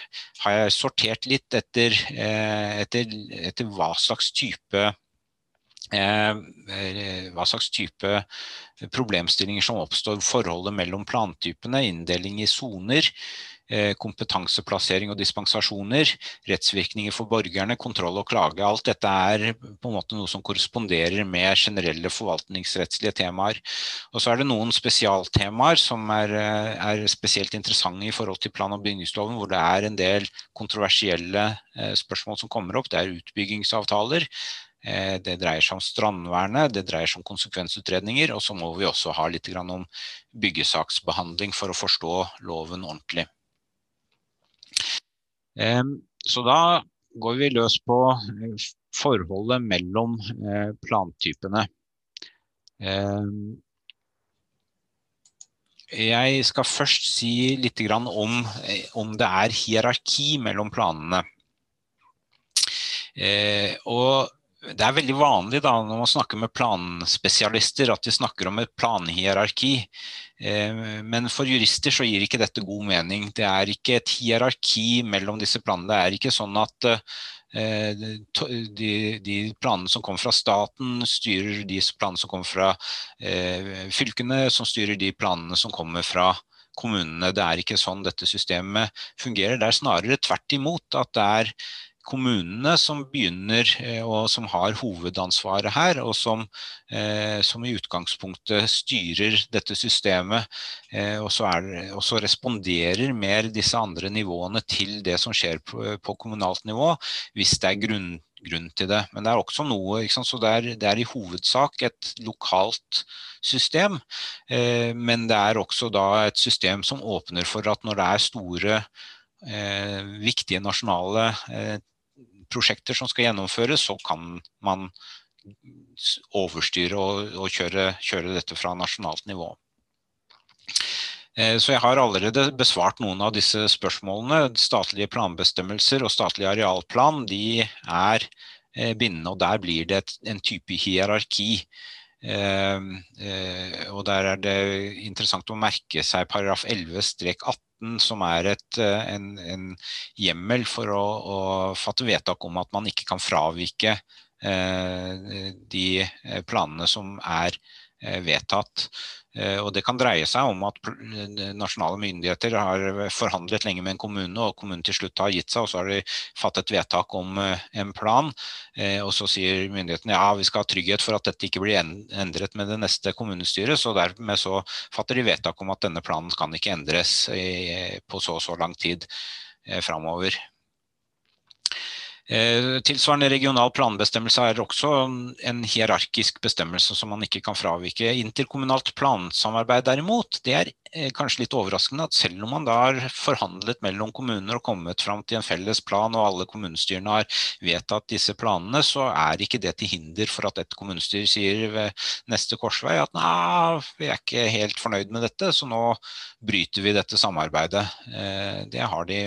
har jeg sortert litt etter, etter, etter hva slags type Eh, eh, hva slags type problemstillinger som oppstår. Forholdet mellom plantypene, inndeling i soner, eh, kompetanseplassering og dispensasjoner, rettsvirkninger for borgerne, kontroll og klage. Alt dette er på en måte noe som korresponderer med generelle forvaltningsrettslige temaer. Og så er det noen spesialtemaer som er, er spesielt interessante i forhold til plan- og bygningsloven, hvor det er en del kontroversielle spørsmål som kommer opp. Det er utbyggingsavtaler. Eh, det dreier seg om strandvernet, det dreier seg om konsekvensutredninger, og så må vi også ha litt om byggesaksbehandling for å forstå loven ordentlig. Så da går vi løs på eh, forholdet mellom eh, plantypene. Jeg skal først si litt om om det er hierarki mellom planene. Og det er veldig vanlig da, når man snakker med planspesialister at de snakker om et planhierarki. Eh, men for jurister så gir ikke dette god mening. Det er ikke et hierarki mellom disse planene. Det er ikke sånn at eh, de, de planene som kommer fra staten, styrer de planene som kommer fra eh, fylkene, som styrer de planene som kommer fra kommunene. Det er ikke sånn dette systemet fungerer. Det er snarere tvert imot at det er kommunene som begynner eh, og som har hovedansvaret her, og som, eh, som i utgangspunktet styrer dette systemet. Eh, og, så er, og, så responderer mer disse andre nivåene til det som skjer på, på kommunalt nivå, hvis det er grunn, grunn til det. Men det er også noe, så det er, det er, i hovedsak et lokalt system. Men det er også da et system som åpner for at når det er store viktige nasjonale eh, prosjekter som skal gjennomføres, så kan man overstyre og, og kjøre, kjøre, dette fra nasjonalt nivå. Eh, så jeg har allerede besvart noen av disse spørsmålene. Statlige planbestemmelser og statlig arealplan de er bindende. Og der blir det en type hierarki. Eh, og der er det interessant å merke seg paragraf 11-18, som er et, eh, en, en, hjemmel for å, å, fatte vedtak om at man ikke kan fravike eh, de planene som er vedtatt. Eh, og Det kan dreie seg om at nasjonale myndigheter har forhandlet lenge med en kommune, og kommunen til slutt har gitt seg, og så har de fattet vedtak om eh, en plan. Eh, og Så sier myndighetene ja, vi skal ha trygghet for at dette ikke blir endret med det neste kommunestyret. så Dermed så fatter de vedtak om at denne planen kan ikke endres på så og så lang tid framover. Eh, tilsvarende regional planbestemmelse er også en hierarkisk bestemmelse som man ikke kan fravike. Interkommunalt plansamarbeid derimot, det er eh, kanskje litt overraskende at selv om man da har forhandlet mellom kommuner og kommet fram til en felles plan, og alle kommunestyrene har vedtatt disse planene, så er ikke det til hinder for at et kommunestyre sier ved neste korsvei at nei, vi er ikke helt fornøyd med dette, så nå bryter vi dette samarbeidet. Eh, det har de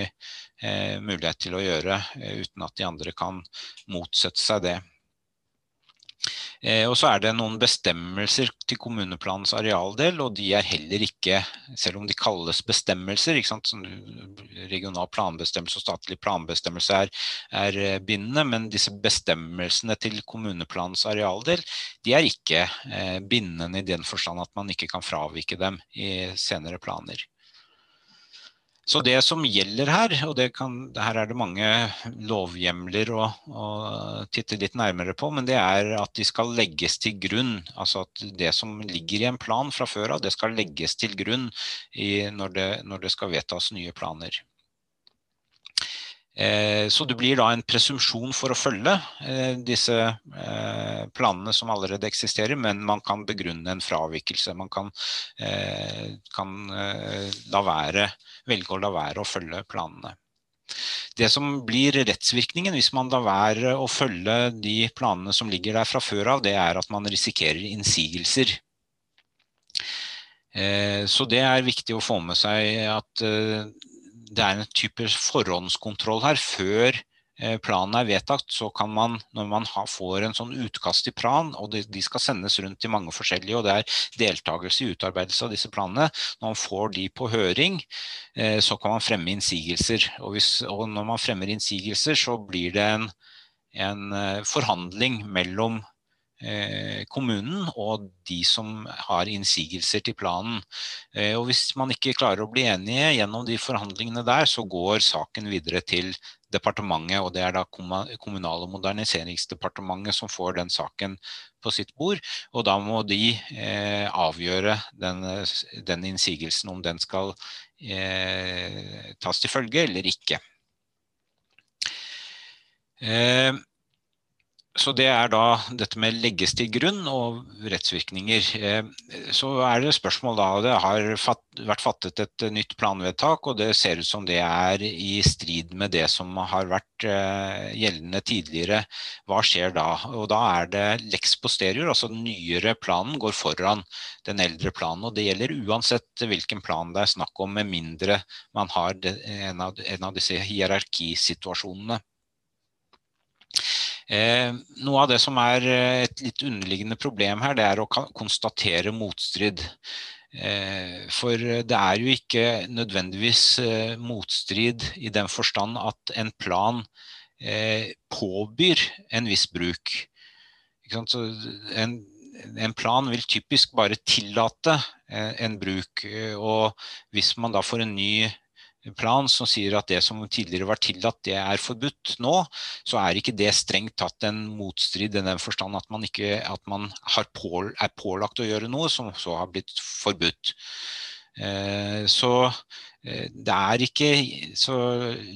mulighet til å gjøre, eh, uten at de andre kan motsette seg det. Eh, og så er det noen bestemmelser til kommuneplanens arealdel, og de er heller ikke, selv om de kalles bestemmelser, regional planbestemmelse og statlig planbestemmelse er, er, eh, bindende, men disse bestemmelsene til kommuneplanens arealdel, de er ikke eh, bindende i den forstand at man ikke kan fravike dem i senere planer. Så det som gjelder her, og kan, her er det mange lovhjemler å, å, titte litt nærmere på, men det er at de skal legges til grunn. Altså at det som ligger i en plan fra før av, det skal legges til grunn i, når, det, når, det, skal vedtas nye planer. Eh, så det blir da en presumpsjon for å følge eh, disse eh, planene som allerede eksisterer, men man kan begrunne en fravikelse. Man kan, kan være velge å la være å følge planene. Det som blir rettsvirkningen hvis man lar være å følge de planene som ligger der fra før av, det er at man risikerer innsigelser. Så det er viktig å få med seg at det er en type forhåndskontroll her før Eh, planen er vedtatt, så kan man, når man får en sånn utkast til plan, og de skal sendes rundt til mange forskjellige, og det er deltakelse i utarbeidelse av disse planene, når man får de på høring, eh, så kan man fremme innsigelser. Og, hvis, og når man fremmer innsigelser, så blir det en, en eh, forhandling mellom kommunen og de som har innsigelser til planen. Og hvis man ikke klarer å bli enige gjennom de forhandlingene der, så går saken videre til departementet, og det er da Kommunal- og moderniseringsdepartementet som får den saken på sitt bord. Og da må de eh, avgjøre den, den, innsigelsen, om den skal eh, tas til følge eller ikke. Eh, så det er da dette med legges til grunn og rettsvirkninger. Eh, så er det spørsmål da, det har vært fattet et nytt planvedtak, og det ser ut som det er i strid med det som har vært eh, gjeldende tidligere. Hva skjer da? Og da er det lex posterior, altså den nyere planen går foran den eldre planen. Og det gjelder uansett hvilken plan det er snakk om, med mindre man har en av disse hierarkisituasjonene. Eh, noe av det som er eh, et litt underliggende problem her, det er å konstatere motstrid. Eh, for det er jo ikke nødvendigvis motstrid i den forstand at en plan påbyr en viss bruk. En, en, plan vil typisk bare tillate en bruk. Og hvis man da får en ny plan som sier at det som tidligere var tillatt, det er forbudt nå, så er ikke det strengt tatt en motstrid i den forstand at man, ikke, at man på, er pålagt å gjøre noe som så har blitt forbudt. Eh, så eh, det er ikke så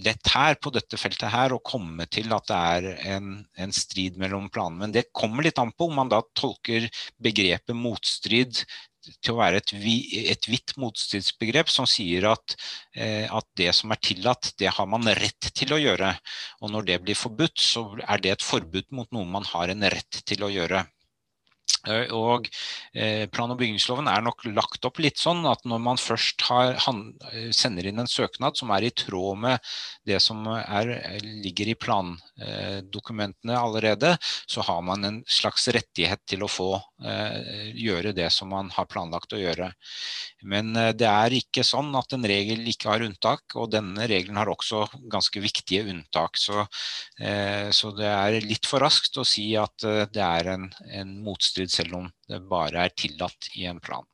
lett her på dette feltet her å komme til at det er en, en strid mellom planene. Men det kommer litt an på om man da tolker begrepet motstrid til å være et, et vidt motstridsbegrep som sier at, eh, at, det som er tillatt, det har man rett til å gjøre. Og når det blir forbudt, så er det et forbud mot noe man har en rett til å gjøre. Eh, og eh, Plan- og bygningsloven er nok lagt opp litt sånn at når man først har, eh, sender inn en søknad som er i tråd med det som er, ligger i plandokumentene allerede, så har man en slags rettighet til å få gjøre det som man har planlagt å gjøre. Men det er ikke sånn at en regel ikke har unntak, og denne regelen har også ganske viktige unntak. Så, så det er litt for raskt å si at det er en, en motstrid selv om det bare er tillatt i en plan.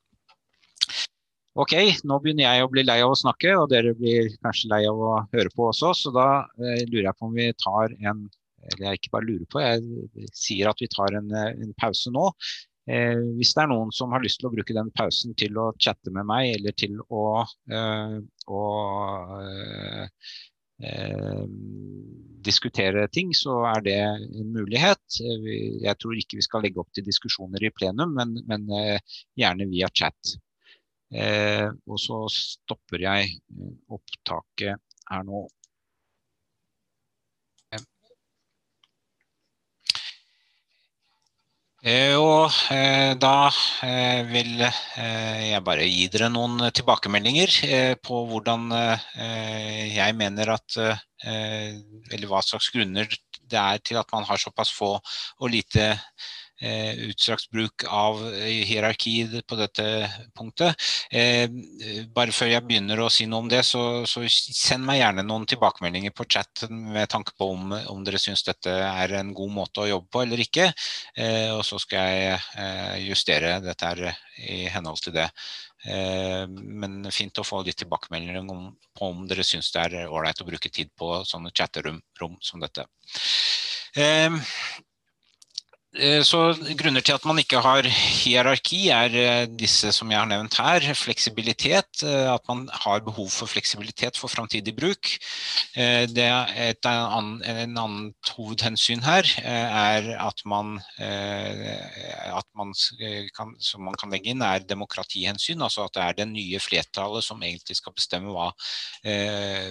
Ok, nå begynner jeg å bli lei av å snakke, og dere blir kanskje lei av å høre på også, så da eh, lurer jeg på om vi tar en Eller jeg ikke bare lurer på, jeg sier at vi tar en, en pause nå. Eh, hvis det er noen som har lyst til å bruke den pausen til å chatte med meg, eller til å, eh, å eh, diskutere ting, så er det en mulighet. Jeg tror ikke vi skal legge opp til diskusjoner i plenum, men, men eh, gjerne via chat. Eh, og så stopper jeg eh, opptaket her nå. Og eh, da eh, vil jeg bare gi dere noen tilbakemeldinger på hvordan jeg mener at Eller hva slags grunner det er til at man har såpass få og lite Eh, utstrakt bruk av eh, hierarki på dette punktet. Eh, bare før jeg begynner å si noe om det, så, så send meg gjerne noen tilbakemeldinger på chat med tanke på om, om dere syns dette er en god måte å jobbe på eller ikke. og så skal jeg justere dette her i henhold til det. Men fint å få litt tilbakemeldinger om, på om dere syns det er ålreit å bruke tid på sånne chatterom som dette. Eh, så Grunner til at man ikke har hierarki, er eh, disse som jeg har nevnt her. Fleksibilitet. Eh, at man har behov for fleksibilitet for framtidig bruk. Det er et en annet hovedhensyn her er at man, at man kan, som man kan legge inn, er demokratihensyn. Altså at det er det nye flertallet som egentlig skal bestemme hva,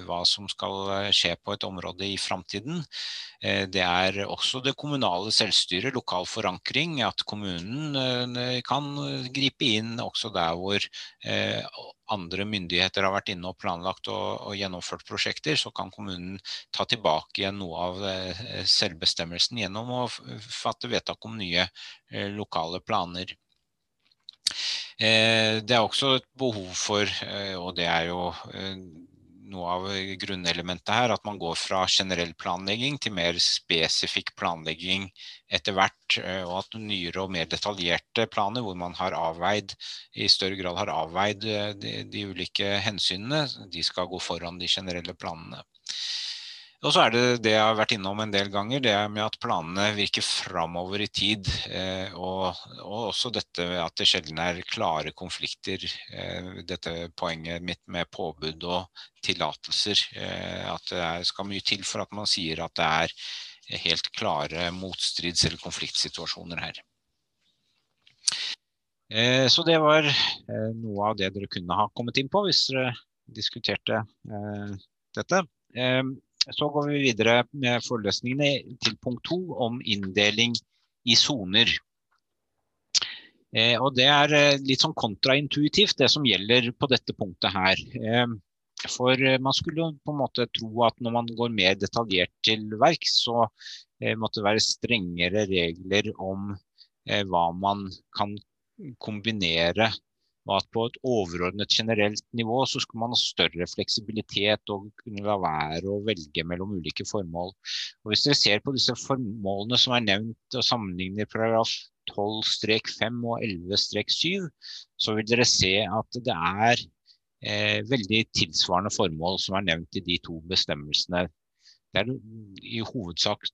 hva som skal skje på et område i framtiden. Det er også det kommunale selvstyret, lokal forankring, at kommunen eh, kan gripe inn også der hvor eh, andre myndigheter har vært inne og planlagt og, og, gjennomført prosjekter, så kan kommunen ta tilbake igjen noe av eh, selvbestemmelsen gjennom å fatte vedtak om nye lokale planer. Det er også et behov for, og det er jo noe av grunnelementet her, at man går fra generell planlegging til mer spesifikk planlegging etter hvert. Eh, og at nyere og mer detaljerte planer, hvor man har avveid, i større grad har avveid eh, de, de ulike hensynene, de skal gå foran de generelle planene. Og så er det det jeg har vært innom en del ganger, det med at planene virker framover i tid. Eh, og, og, også dette at det sjelden er klare konflikter. Eh, dette poenget mitt med påbud og tillatelser. Eh, at det skal mye til for at man sier at det er helt klare motstrids- eller konfliktsituasjoner her. Så det var noe av det dere kunne ha kommet inn på hvis dere diskuterte dette. Så går vi videre med forelesningene til punkt to om inndeling i soner. Eh, og det er eh, litt sånn kontraintuitivt det som gjelder på dette punktet her. Eh, for eh, man skulle på en måte tro at når man går mer detaljert til verks, så eh, måtte det være strengere regler om eh, hva man kan kombinere og at på et overordnet generelt nivå så skulle man ha større fleksibilitet og kunne la være å velge mellom ulike formål. Og Hvis dere ser på disse formålene som er nevnt og sammenligner paragraf 12-5 og 11-7, så vil dere se at det er eh, veldig tilsvarende formål som er nevnt i de to bestemmelsene. Det er i hovedsak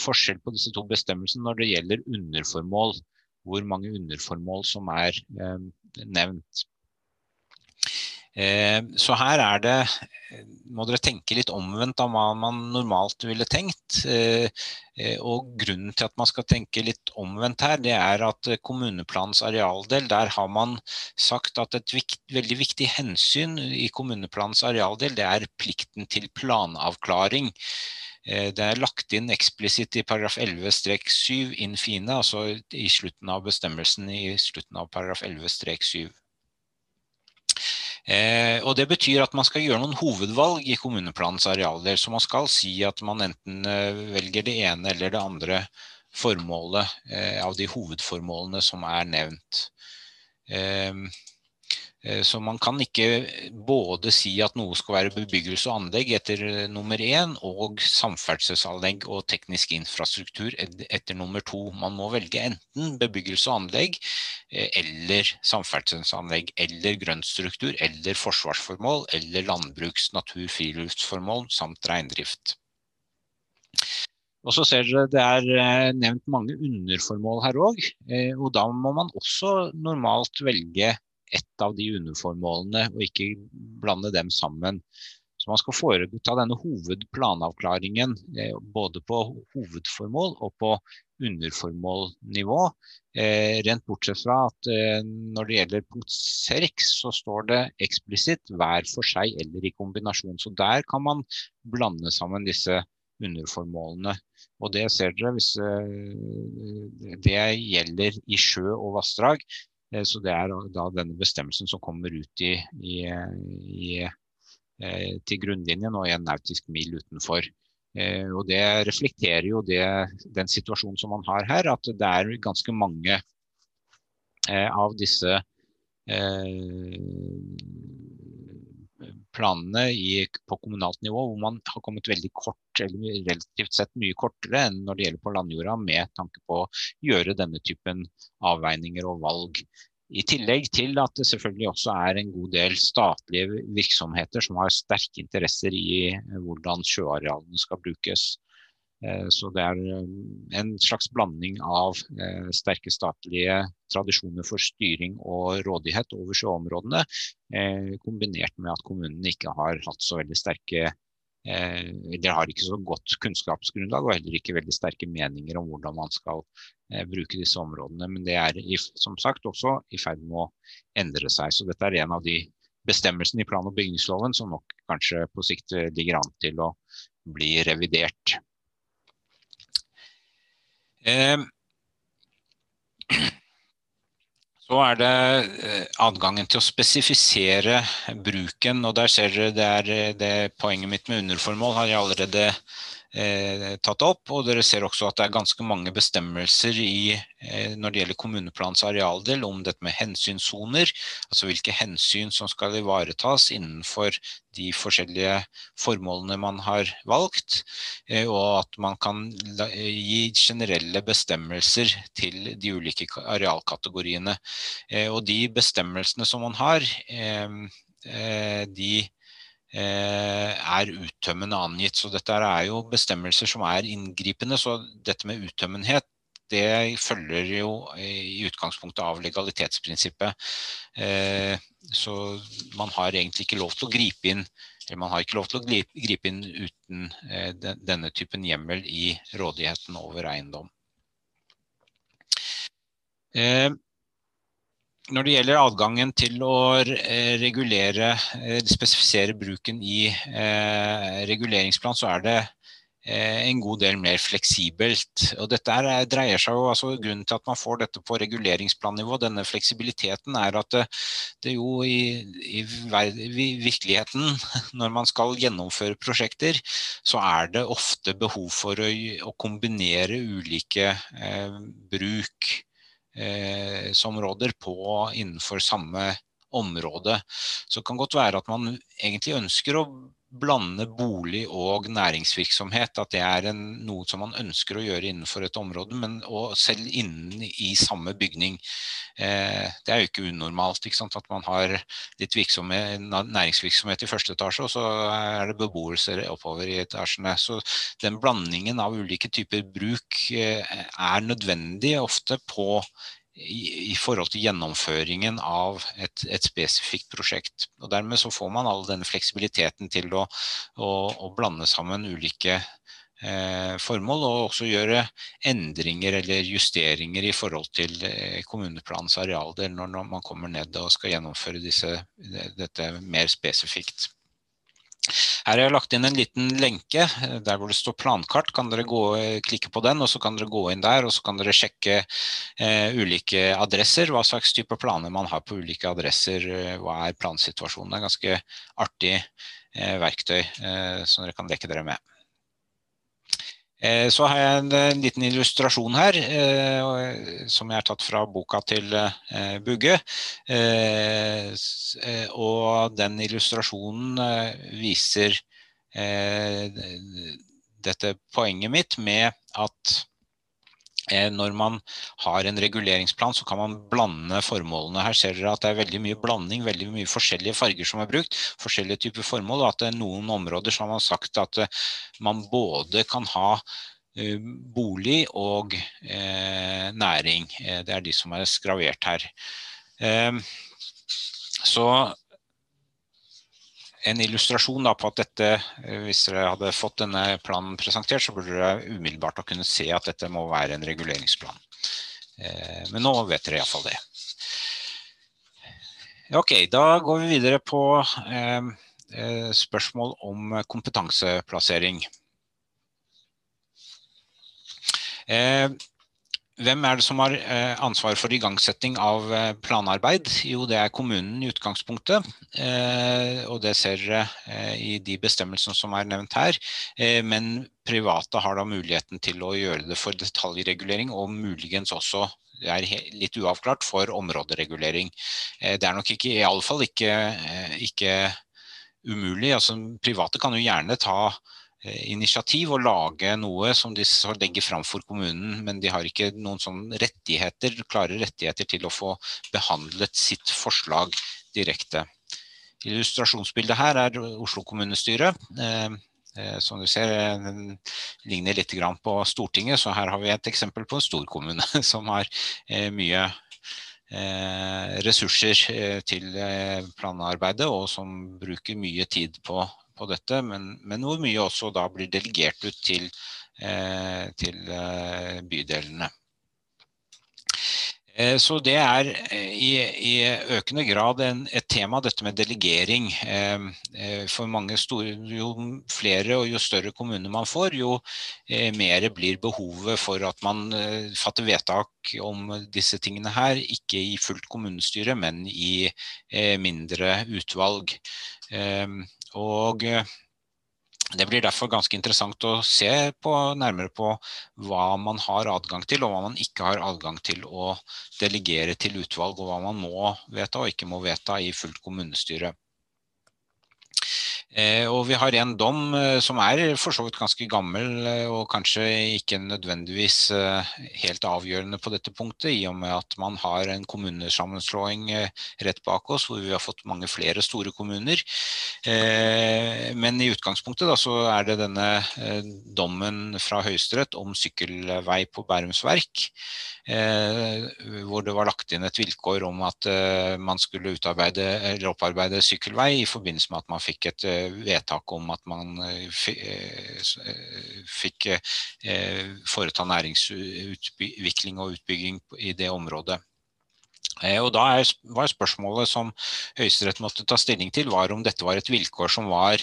forskjell på disse to bestemmelsene når det gjelder underformål hvor mange underformål som er eh, nevnt. Eh, så her er det må dere tenke litt omvendt av hva man normalt ville tenkt. Eh, og grunnen til at man skal tenke litt omvendt her, det er at kommuneplanens arealdel, der har man sagt at et vikt, veldig viktig hensyn i kommuneplanens arealdel, det er plikten til planavklaring. Det er lagt inn eksplisitt i paragraf 11-7 in fine, altså i slutten av bestemmelsen i slutten av paragraf 11-7. Eh, og det betyr at man skal gjøre noen hovedvalg i kommuneplanens arealdel, så man skal si at man enten eh, velger det ene eller det andre formålet eh, av de hovedformålene som er nevnt. Eh, Eh, så man kan ikke både si at noe skal være bebyggelse og anlegg etter eh, nummer én, og samferdselsanlegg og teknisk infrastruktur etter nummer to. Man må velge enten bebyggelse og anlegg, eh, eller samferdselsanlegg, eller grønnstruktur, eller forsvarsformål, eller landbruks-, natur-, friluftsformål samt reindrift. Og så ser dere det er nevnt mange underformål her òg, og da må man også normalt velge ett av de underformålene, og ikke blande dem sammen. Så man skal foreta denne hovedplanavklaringen eh, både på hovedformål og på underformålnivå. Eh, rent bortsett fra at eh, når det gjelder punkt 6, så står det eksplisitt hver for seg eller i kombinasjon. Så der kan man blande sammen disse underformålene. Og det ser dere hvis det gjelder i sjø og vassdrag. Eh, så det er da denne bestemmelsen som kommer ut i, i, i, eh, til grunnlinjen og en nautisk mil utenfor. Eh, og det reflekterer jo det, den situasjonen som man har her, at det er ganske mange av disse planene i, på kommunalt nivå hvor man har kommet veldig kort, eller relativt sett mye kortere enn når det gjelder på landjorda, med tanke på å gjøre denne typen avveininger og valg. I tillegg til at det selvfølgelig også er en god del statlige virksomheter som har sterke interesser i hvordan sjøarealene skal brukes. Eh, så det er eh, en slags blanding av eh, sterke statlige tradisjoner for styring og rådighet over sjøområdene, kombinert med at kommunene ikke har hatt så veldig sterke Dere har ikke så godt kunnskapsgrunnlag og heller ikke veldig sterke meninger om hvordan man skal bruke disse områdene. Men det er som sagt også i ferd med å endre seg. Så dette er en av de bestemmelsene i plan- og bygningsloven som nok kanskje på sikt ligger an til å bli revidert. (clears throat) Så er det eh, adgangen til å spesifisere bruken, og der ser dere det er eh, det poenget mitt med underformål har jeg allerede tatt opp. Og dere ser også at det er ganske mange bestemmelser i, eh, når det gjelder kommuneplanens arealdel om dette med hensynssoner. Altså hvilke hensyn som skal ivaretas innenfor de forskjellige formålene man har valgt. Eh, og at man kan gi generelle bestemmelser til de ulike arealkategoriene. Eh, og de bestemmelsene som man har, eh, eh, de Eh, er uttømmende angitt. Så dette er jo bestemmelser som er inngripende. Så dette med uttømmenhet det følger jo i utgangspunktet av legalitetsprinsippet. Eh, så man har egentlig ikke lov til å gripe inn eller man har ikke lov til å gripe inn uten eh, denne typen hjemmel i rådigheten over eiendom når det gjelder adgangen til å eh, regulere, eh, spesifisere bruken i eh, reguleringsplan, så er det en god del mer fleksibelt. Og dette er, dreier seg jo, altså Grunnen til at man får dette på reguleringsplannivå, denne fleksibiliteten, er at det, det jo i, i, i, virkeligheten, (laughs) når man skal gjennomføre prosjekter, så er det ofte behov for å, å kombinere ulike eh, bruk eh, som råder på innenfor samme område. Så det kan godt være at man egentlig ønsker å blande bolig og næringsvirksomhet. At det er en, noe som man ønsker å gjøre innenfor et område, men selv innen i samme bygning. Eh, det er jo ikke unormalt ikke sant? at man har litt næringsvirksomhet i første etasje, og så er det beboelse oppover i etasjene. Så den blandingen av ulike typer bruk eh, er nødvendig ofte på i, forhold til gjennomføringen av et, et, spesifikt prosjekt. Og Dermed så får man all denne fleksibiliteten til å, å, å blande sammen ulike eh, formål, og også gjøre endringer eller justeringer i forhold til eh, kommuneplanens arealdel når, når, man kommer ned og skal gjennomføre disse, dette mer spesifikt. Her har jeg lagt inn en liten lenke der hvor det står plankart. Kan dere gå, klikke på den, og så kan dere gå inn der og så kan dere sjekke eh, ulike adresser. Hva slags type planer man har på ulike adresser. Hva er plansituasjonen? Det er ganske artig eh, verktøy eh, som dere kan leke dere med. Eh, så har jeg en, en, liten illustrasjon her, eh, som jeg har tatt fra boka til eh, Bugge. Eh, eh, og den illustrasjonen eh, viser dette poenget mitt med at Eh, når man har en reguleringsplan, så kan man blande formålene. Her ser dere at det er veldig mye blanding, veldig mye forskjellige farger som er brukt. Forskjellige typer formål, og at det er noen områder som har sagt at eh, man både kan ha eh, bolig og eh, næring. Det er de som er skravert her. Eh, så en illustrasjon på at dette, eh, hvis dere hadde fått denne planen presentert, så burde dere umiddelbart kunne se at dette må være en reguleringsplan. Eh, men nå vet dere iallfall det. Ok, da går vi videre på eh, spørsmål om kompetanseplassering. Hvem er det som har eh, ansvar for igangsetting av eh, planarbeid? Jo, det er kommunen i utgangspunktet. Eh, og det ser dere i de bestemmelsene som er nevnt her. Men private har da muligheten til å gjøre det for detaljregulering, og muligens også det er litt uavklart for områderegulering. Det er nok ikke, iallfall ikke, ikke umulig. Altså, private kan jo gjerne ta initiativ og lage noe som de legger fram for kommunen, men de har ikke noen sånn rettigheter, klare rettigheter til å få behandlet sitt forslag direkte. Illustrasjonsbildet her er Oslo kommunestyre. Eh, eh, som du ser, den ligner litt på Stortinget, så her har vi et eksempel på en storkommune (laughs) som har mye ressurser til planarbeidet, og som bruker mye tid på på dette, men, men, hvor mye også da blir delegert ut til, eh, til eh, bydelene. Eh, så det er i, i økende grad en, et tema, dette med delegering. For mange store, jo flere og jo større kommuner man får, jo mer blir behovet for at man fatter vedtak om disse tingene her. Ikke i fullt kommunestyre, men i mindre utvalg. Og eh, det blir derfor ganske interessant å se på, nærmere på hva man har adgang til, og hva man ikke har adgang til å delegere til utvalg, og hva man må vedta og ikke må vedta i fullt kommunestyre. Eh, og vi har en dom eh, som er for så vidt ganske gammel eh, og kanskje ikke nødvendigvis helt avgjørende på dette punktet, i og med at man har en kommunesammenslåing rett bak oss hvor vi har fått mange flere store kommuner. Men i utgangspunktet da, så er det denne dommen fra Høyesterett om sykkelvei på Bærums Verk. Hvor det var lagt inn et vilkår om at man skulle opparbeide sykkelvei i forbindelse med at man fikk et vedtak om at man eh, eh, fikk eh, foreta næringsutvikling og utbygging i det området. Og da var spørsmålet som Høyesterett måtte ta stilling til, var om dette var et vilkår som, var,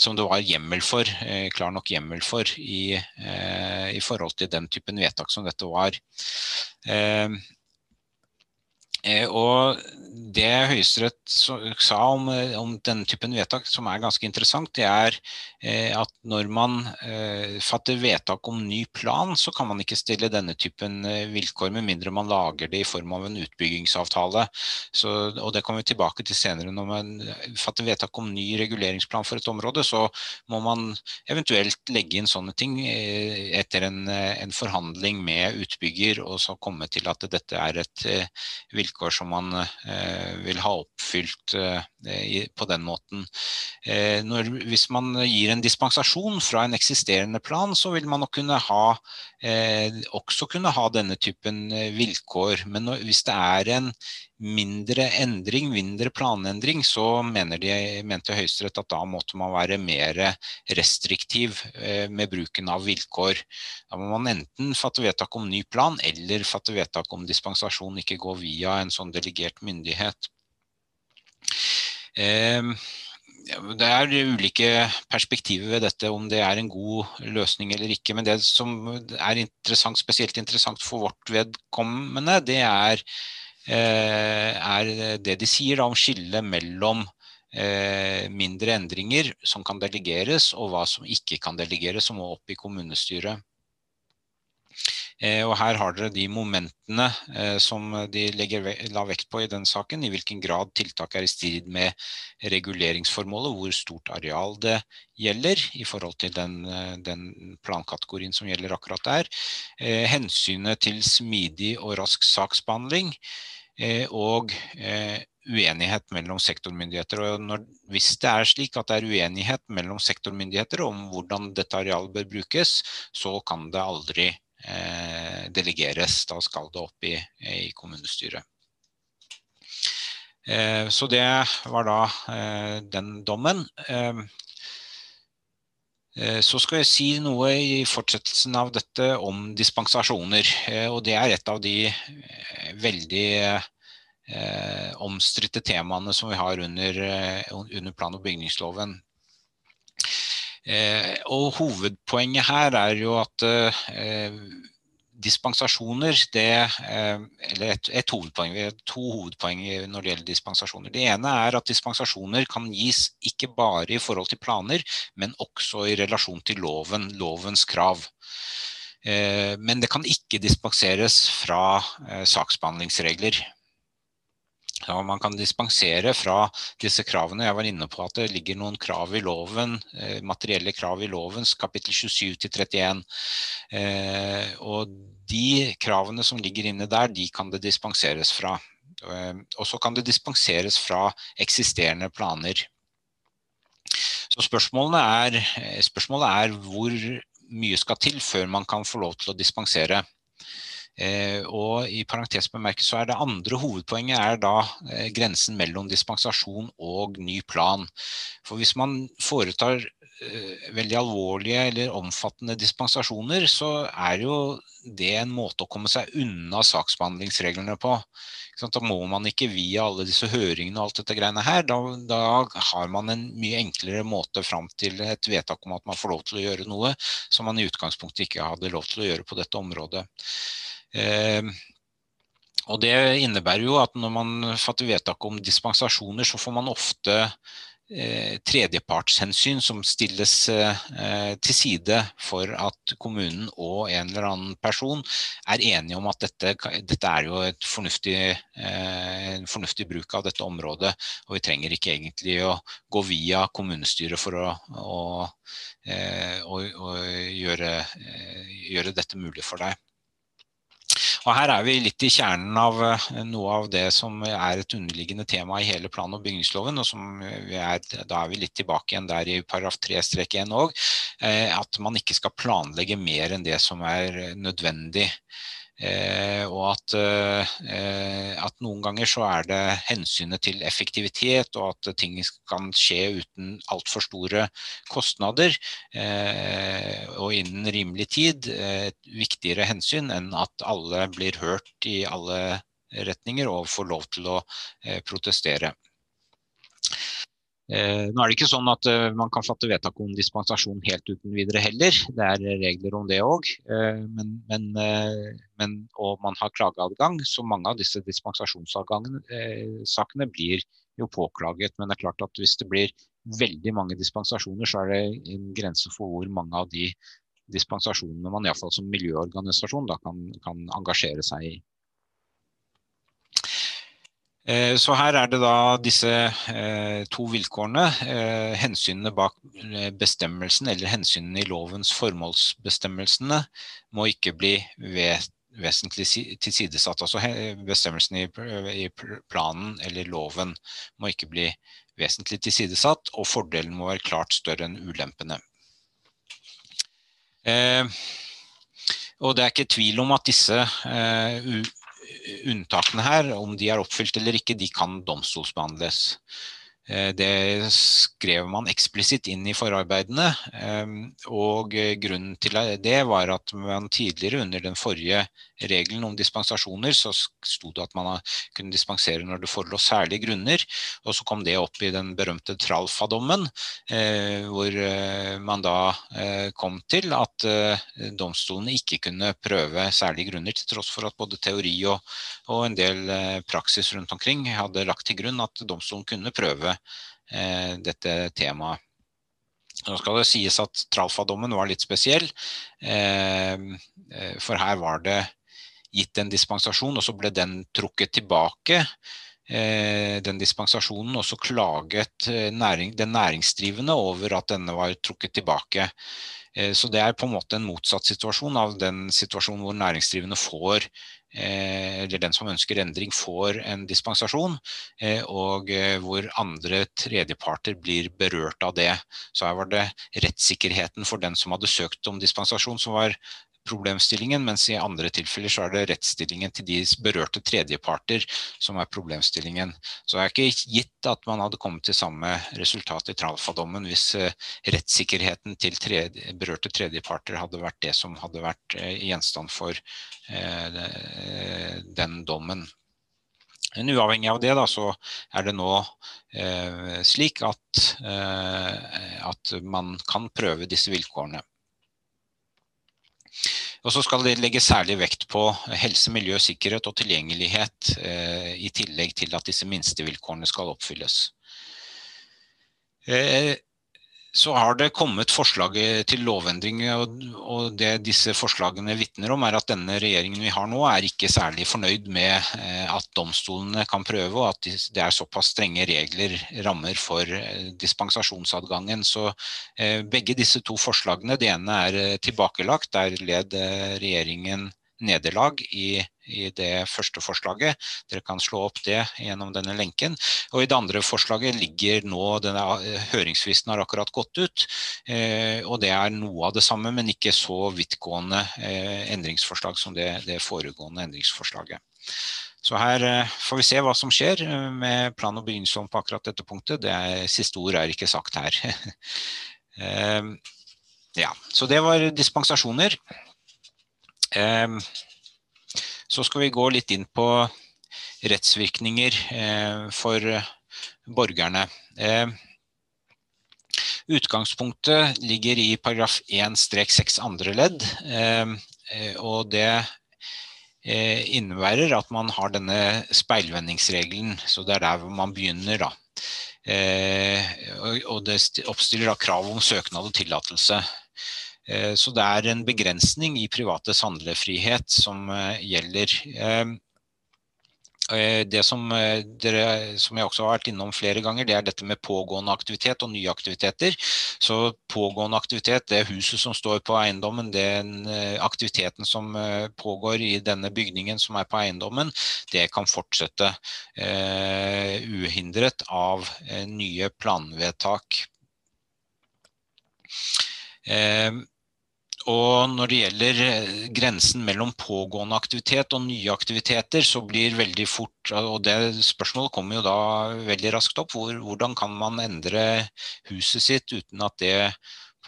som det var hjemmel for, klar nok hjemmel for i, i forhold til den typen vedtak som dette var. Eh, og det Høyesterett sa om, eh, om, denne typen vedtak, som er ganske interessant, det er eh, at når man fatter vedtak om ny plan, så kan man ikke stille denne typen vilkår med mindre man lager det i form av en utbyggingsavtale. Så, og det kommer vi tilbake til senere. Når man fatter vedtak om ny reguleringsplan for et område, så må man eventuelt legge inn sånne ting etter en, en forhandling med utbygger, og så komme til at dette er et vilkår vilkår som man eh, vil ha oppfylt eh, på den måten. Eh, når, hvis man gir en dispensasjon fra en eksisterende plan, så vil man nok kunne ha, også kunne ha denne typen vilkår. Men når, hvis det er en mindre endring, mindre planendring, så mener de, mente Høyesterett at da måtte man være mer restriktiv eh, med bruken av vilkår. Da må man enten fatte vedtak om ny plan, eller fatte vedtak om dispensasjon, ikke går via en sånn delegert myndighet. Eh, det er ulike perspektiver ved dette, om det er en god løsning eller ikke. Men det som er interessant, spesielt interessant for vårt vedkommende, det er, er det de sier da, om skillet mellom eh, mindre endringer som kan delegeres, og hva som ikke kan delegeres, som må opp i kommunestyret. Eh, og her har dere de momentene eh, som de legger, la vekt på i den saken. I hvilken grad tiltak er i strid med reguleringsformålet, hvor stort areal det gjelder i forhold til den, eh, den plankategorien som gjelder akkurat der. Hensynet til smidig og rask saksbehandling. Og uenighet mellom sektormyndigheter. Og når, hvis det er slik at det er uenighet mellom sektormyndigheter om hvordan dette arealet bør brukes, så kan det aldri Eh, delegeres. Da skal det opp i, i kommunestyret. Eh, så det var da eh, den dommen. Så skal jeg si noe i fortsettelsen av dette om dispensasjoner. Og det er et av de veldig eh, omstridte temaene som vi har under, under plan- og bygningsloven. Eh, og hovedpoenget her er jo at eh, dispensasjoner det, eh, Eller et, et hovedpoeng, to hovedpoeng når det gjelder dispensasjoner. Det ene er at dispensasjoner kan gis ikke bare i forhold til planer, men også i relasjon til loven, lovens krav. Men det kan ikke dispenseres fra saksbehandlingsregler. Ja, man kan dispensere fra disse kravene. Jeg var inne på at det ligger noen krav i loven, eh, materielle krav i lovens kapittel 27 til 31. Eh, og de kravene som ligger inne der, de kan det dispenseres fra. Eh, og så kan det dispenseres fra eksisterende planer. Så spørsmålet er, spørsmålet er hvor mye skal til før man kan få lov til å dispensere. Eh, og i parentes bemerket så er det andre hovedpoenget er da eh, grensen mellom dispensasjon og ny plan. For hvis man foretar eh, veldig alvorlige eller omfattende dispensasjoner, så er jo det en måte å komme seg unna saksbehandlingsreglene på. Da må man ikke via alle disse høringene og alt dette greiene her. Da, da, har man en mye enklere måte fram til et vedtak om at man får lov til å gjøre noe som man i utgangspunktet ikke hadde lov til å gjøre på dette området. Eh, og Det innebærer jo at når man fatter vedtak om dispensasjoner, så får man ofte eh, tredjepartshensyn som stilles eh, til side for at kommunen og en eller annen person er enige om at dette, dette er jo et fornuftig, eh, en fornuftig bruk av dette området. Og vi trenger ikke egentlig å gå via kommunestyret for å, å, å, å gjøre, gjøre dette mulig for deg. Og Her er vi litt i kjernen av eh, noe av det som er et underliggende tema i hele plan- og bygningsloven. og som er, Da er vi litt tilbake igjen der i paragraf 3-1 òg. Eh, at man ikke skal planlegge mer enn det som er nødvendig. Eh, og at, eh, at, noen ganger så er det hensynet til effektivitet og at ting kan skje uten altfor store kostnader eh, og innen rimelig tid, et viktigere hensyn enn at alle blir hørt i alle retninger og får lov til å protestere. Eh, nå er det ikke sånn at eh, man kan fatte vedtak om dispensasjon helt uten videre heller. Det er regler om det òg. Eh, men, men, men, og man har klageadgang, så mange av disse dispensasjonssakene blir jo påklaget. Men det er klart at hvis det blir veldig mange dispensasjoner, så er det en grense for hvor mange av de dispensasjonene man iallfall som miljøorganisasjon da, kan, kan engasjere seg i. Eh, så her er det da disse eh, to vilkårene. Eh, hensynene bak bestemmelsen eller hensynene i lovens formålsbestemmelsene må ikke bli vesentlig tilsidesatt. Altså bestemmelsen i planen eller loven må ikke bli vesentlig tilsidesatt, og fordelen må være klart større enn ulempene. Og det er ikke tvil om at disse unntakene her, om de er oppfylt eller ikke, de kan domstolsbehandles. Eh, det skrev man eksplisitt inn i forarbeidene. Ehm, og grunnen til det var at man tidligere under den forrige regelen om dispensasjoner, så sto det at man kunne dispensere når det forelå særlige grunner. Og så kom det opp i den berømte Tralfa-dommen, eh, hvor eh, man da kom til at domstolene ikke kunne prøve særlige grunner, til tross for at både teori og, og en del praksis rundt omkring hadde lagt til grunn at domstolen kunne prøve dette temaet. Nå skal det sies at Tralfa-dommen var litt spesiell, eh, eh, for her var det gitt en dispensasjon, og så ble den trukket tilbake. Den dispensasjonen, og så klaget næring, den næringsdrivende over at denne var trukket tilbake. Så det er på en måte en motsatt situasjon av den situasjonen hvor næringsdrivende får Eh, eller den som ønsker endring, får en dispensasjon, eh, og eh, hvor andre tredjeparter blir berørt av det. Så her var det rettssikkerheten for den som hadde søkt om dispensasjon som var problemstillingen, mens i andre tilfeller så er det rettsstillingen til de berørte tredjeparter som er problemstillingen. Så det er ikke gitt at man hadde kommet til samme resultat i Tralfa-dommen hvis eh, rettssikkerheten til tredje, berørte tredjeparter hadde vært det som hadde vært eh, gjenstand for eh, den dommen. Men uavhengig av det da, så er det nå eh, slik at, eh, at man kan prøve disse vilkårene. Og så skal det legge særlig vekt på helse, miljø, sikkerhet og tilgjengelighet, eh, i tillegg til at disse minstevilkårene skal oppfylles. Så har det kommet forslag til lovendring, og det disse forslagene vitner om, er at denne regjeringen vi har nå, er ikke særlig fornøyd med eh, at domstolene kan prøve, og at det er såpass strenge regler, rammer for eh, dispensasjonsadgangen. Så eh, begge disse to forslagene, det ene er tilbakelagt, der led regjeringen nederlag i, i, det første forslaget. Dere kan slå opp det gjennom denne lenken. Og i det andre forslaget ligger nå denne eh, Høringsfristen har akkurat gått ut. Eh, og det er noe av det samme, men ikke så vidtgående eh, endringsforslag som det, det foregående endringsforslaget. Så her eh, får vi se hva som skjer eh, med plan og begynnelse på akkurat dette punktet. Det er, siste ord er ikke sagt her. (laughs) ja, så det var dispensasjoner. Ehm, så skal vi gå litt inn på rettsvirkninger eh, for borgerne. Ehm, utgangspunktet ligger i paragraf 1-6 andre ledd, ehm, eh, og det eh, innebærer at man har denne speilvendingsregelen, så det er der hvor man begynner da. Og det oppstiller da krav om søknad og tillatelse. Eh, så det er en begrensning i privates handlefrihet som eh, gjelder. Eh, det som, dere, som, jeg også har vært innom flere ganger, det er dette med pågående aktivitet og nye aktiviteter. Så pågående aktivitet, det huset som står på eiendommen, den aktiviteten som pågår i denne bygningen som er på eiendommen, det kan fortsette eh, uhindret av nye planvedtak. Uh, og når det gjelder eh, grensen mellom pågående aktivitet og nye aktiviteter, så blir veldig fort Og det spørsmålet kommer jo da veldig raskt opp. Hvor, hvordan kan man endre huset sitt uten at det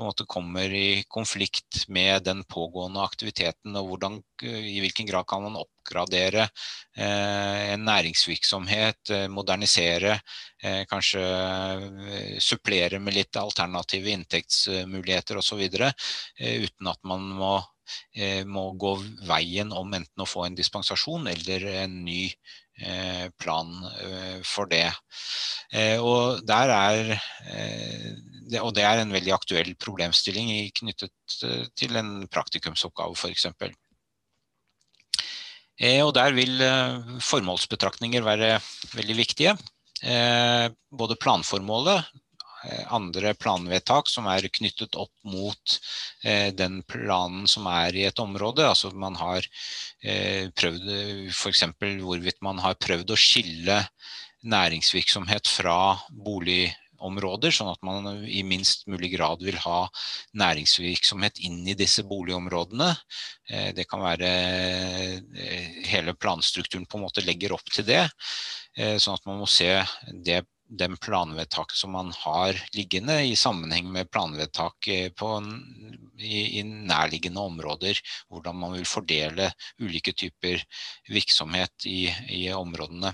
en måte kommer i konflikt med den pågående aktiviteten, og hvordan, i hvilken grad kan man oppgradere eh, en næringsvirksomhet, eh, modernisere, eh, kanskje eh, supplere med litt alternative inntektsmuligheter osv., eh, uten at man må, eh, må gå veien om enten å få en dispensasjon eller en ny Eh, plan eh, for det. Eh, og, er, og det er en veldig aktuell problemstilling knyttet til en praktikumsoppgave f.eks. Og der vil formålsbetraktninger være veldig viktige. Både planformålet, andre planvedtak som er knyttet opp mot den planen som er i et område. Altså man har Eh, prøvd f.eks. hvorvidt man har prøvd å skille næringsvirksomhet fra boligområder, sånn at man i minst mulig grad vil ha næringsvirksomhet inn i disse boligområdene. Eh, det kan være eh, hele planstrukturen på en måte legger opp til det, sånn at man må se det den planvedtaket som man har liggende i sammenheng med planvedtak på, i, i, nærliggende områder. Hvordan man vil fordele ulike typer virksomhet i, i områdene.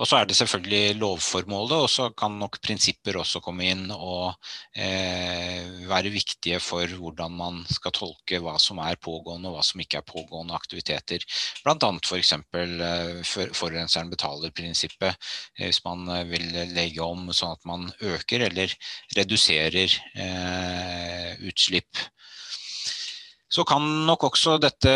Og så er det selvfølgelig lovformålet, og så kan nok prinsipper også komme inn og eh, være viktige for hvordan man skal tolke hva som er pågående og hva som ikke er pågående aktiviteter. Annet f.eks. Eh, for, forurenseren betaler-prinsippet, eh, hvis man eh, vil legge om sånn at man øker eller reduserer eh, utslipp så kan nok også dette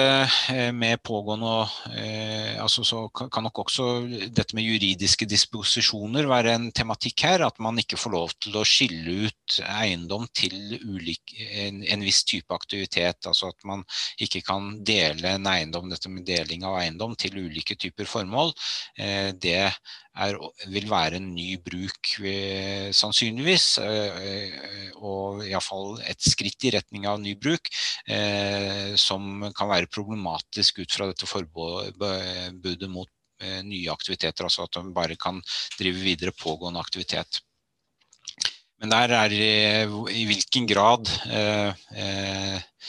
eh, med pågående eh, altså så kan nok også dette med juridiske disposisjoner være en tematikk her. At man ikke får lov til å skille ut eiendom til ulik, en, en, viss type aktivitet. Altså at man ikke kan dele en eiendom, dette med deling av eiendom til ulike typer formål. Eh, det er, vil være en ny bruk, sannsynligvis. Og iallfall et skritt i retning av ny bruk, eh, som kan være problematisk ut fra dette forbudet mot nye aktiviteter. Altså at de bare kan drive videre pågående aktivitet. Men der er i hvilken grad eh,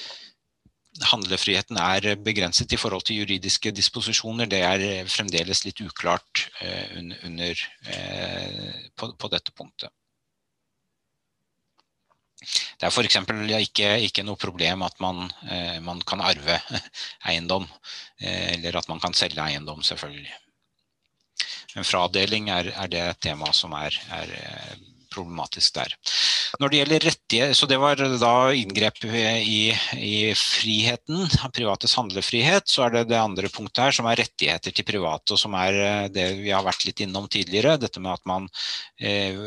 handlefriheten er begrenset i forhold til juridiske disposisjoner, det er fremdeles litt uklart eh, under, eh, på, på, dette punktet. Det er f.eks. Ikke, ikke noe problem at man, eh, man kan arve (laughs) eiendom, eller at man kan selge eiendom, selvfølgelig. Men fradeling er, er det tema som er, er problematisk der. Når det gjelder rettighet, så Det var da inngrep i, i friheten, privates handlefrihet. Så er det det andre punktet her som er rettigheter til private, og som er eh, det vi har vært litt innom tidligere. Dette med at man eh,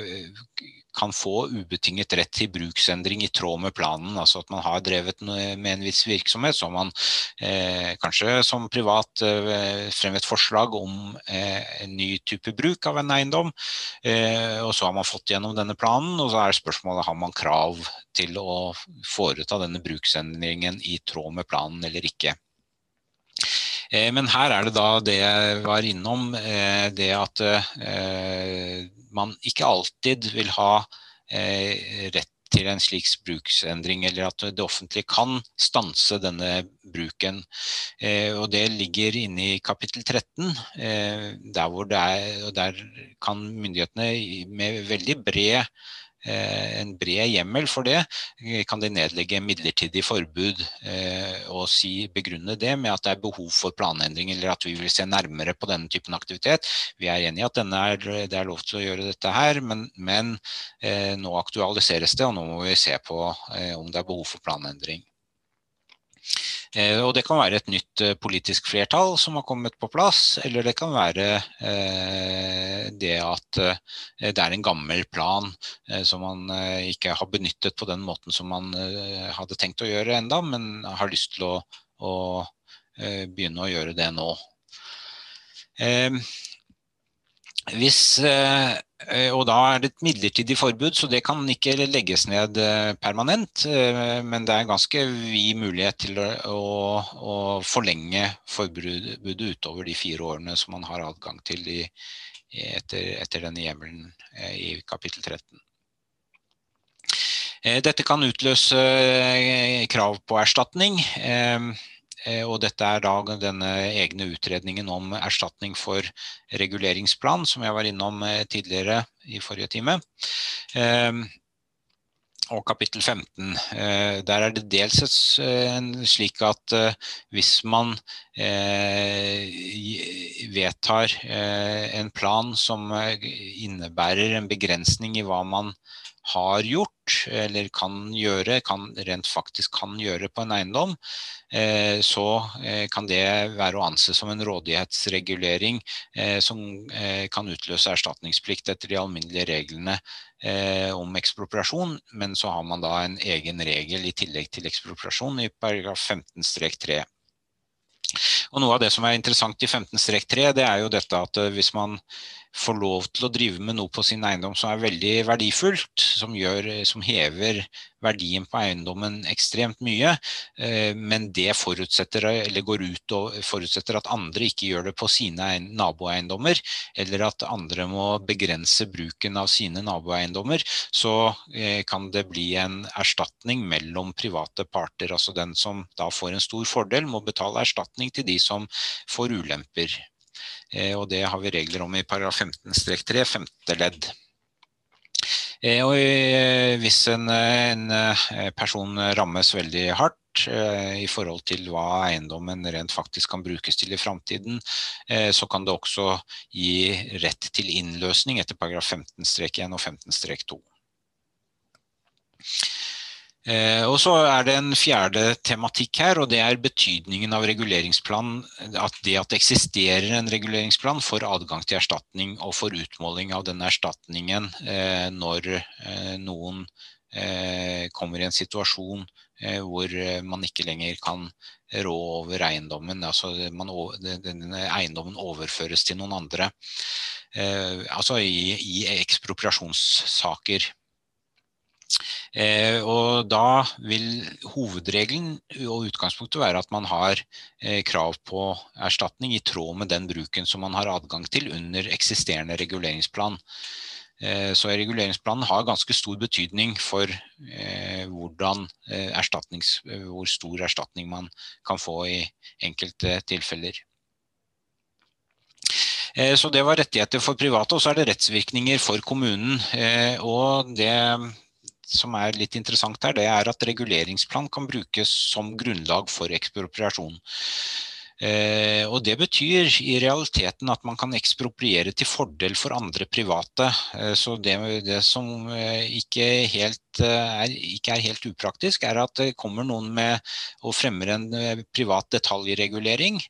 kan få ubetinget rett til bruksendring i tråd med planen. Altså at man har drevet med en viss virksomhet, så har man eh, kanskje som privat eh, fremmet forslag om eh, en ny type bruk av en eiendom. Eh, og så har man fått gjennom denne planen, og så er spørsmålet har man krav til å foreta denne bruksendringen i tråd med planen eller ikke. Eh, men her er det da det jeg var innom, eh, det at man ikke alltid vil ha eh, rett til en slik bruksendring, eller at det offentlige kan stanse denne bruken. Eh, og Det ligger inne i kapittel 13, eh, der, er, der kan myndighetene med veldig bred en bred hjemmel for det, eh, kan de nedlegge midlertidig forbud eh, og si, begrunne det med at det er behov for planendring eller at vi vil se nærmere på denne typen aktivitet. Vi er enig i at er, det er lov til å gjøre dette her, men, men nå aktualiseres det, og nå må vi se på om det er behov for planendring. Eh, og det kan være et nytt eh, politisk flertall som har kommet på plass, eller det kan være eh, det at det er en gammel plan som man ikke har benyttet på den måten som man hadde tenkt å gjøre enda, men har lyst til å, å begynne å gjøre det nå. Hvis Eh, og da er det et midlertidig forbud, så det kan ikke legges ned eh, permanent. Eh, men det er ganske vid mulighet til å, å forlenge forbudet utover de fire årene som man har adgang til i, etter, etter, denne hjemmelen i kapittel 13. Dette kan utløse krav på erstatning. Eh, og dette er da denne egne utredningen om erstatning for reguleringsplan, som jeg var innom eh, tidligere i forrige time. Eh, og kapittel 15. Der er det dels slik at hvis man vedtar en plan som innebærer en begrensning i hva man har gjort eller kan gjøre, kan, rent faktisk kan gjøre på en eiendom, eh, så eh, kan det være å anse som en rådighetsregulering eh, som kan utløse erstatningsplikt etter de alminnelige reglene om ekspropriasjon, men så har man da en egen regel i tillegg til ekspropriasjon i paragraf 15-3. Og Noe av det som er interessant i 15-3, det er jo dette at hvis man får lov til å drive med noe på sin eiendom som er veldig verdifullt, som, gjør, som hever verdien på eiendommen ekstremt mye, eh, men det forutsetter, går ut og forutsetter at andre ikke gjør det på sine naboeiendommer, eller at andre må begrense bruken av sine naboeiendommer, så eh, kan det bli en erstatning mellom private parter. Altså den som da får en stor fordel, må betale erstatning til de som får ulemper. Eh, og det har vi regler om i paragraf 15-3, femte ledd. Eh, og eh, hvis en, en, person rammes veldig hardt i forhold til hva eiendommen rent faktisk kan brukes til i framtiden, så kan det også gi rett til innløsning etter paragraf 15-1 og 15-2. Eh, og så er det en fjerde tematikk her, og det er betydningen av reguleringsplan. At det at det eksisterer en reguleringsplan for adgang til erstatning og for utmåling av denne erstatningen eh, når eh, noen kommer i en situasjon hvor man ikke lenger kan rå over eiendommen. Altså man, denne eiendommen overføres til noen andre. Altså i, i ekspropriasjonssaker. Eh, og da vil hovedregelen og utgangspunktet være at man har eh, krav på erstatning i tråd med den bruken som man har adgang til under eksisterende reguleringsplan. Eh, så reguleringsplanen har ganske stor betydning for eh, hvordan, eh, hvor stor erstatning man kan få i enkelte tilfeller. Eh, så det var rettigheter for private, og så er det rettsvirkninger for kommunen. Og det som er litt interessant her, det er at reguleringsplan kan brukes som grunnlag for ekspropriasjon. Eh, og Det betyr i realiteten at man kan ekspropriere til fordel for andre private. Eh, så det, det som eh, ikke, helt, er, ikke, er, helt upraktisk, er at det kommer noen med og fremmer en privat detaljregulering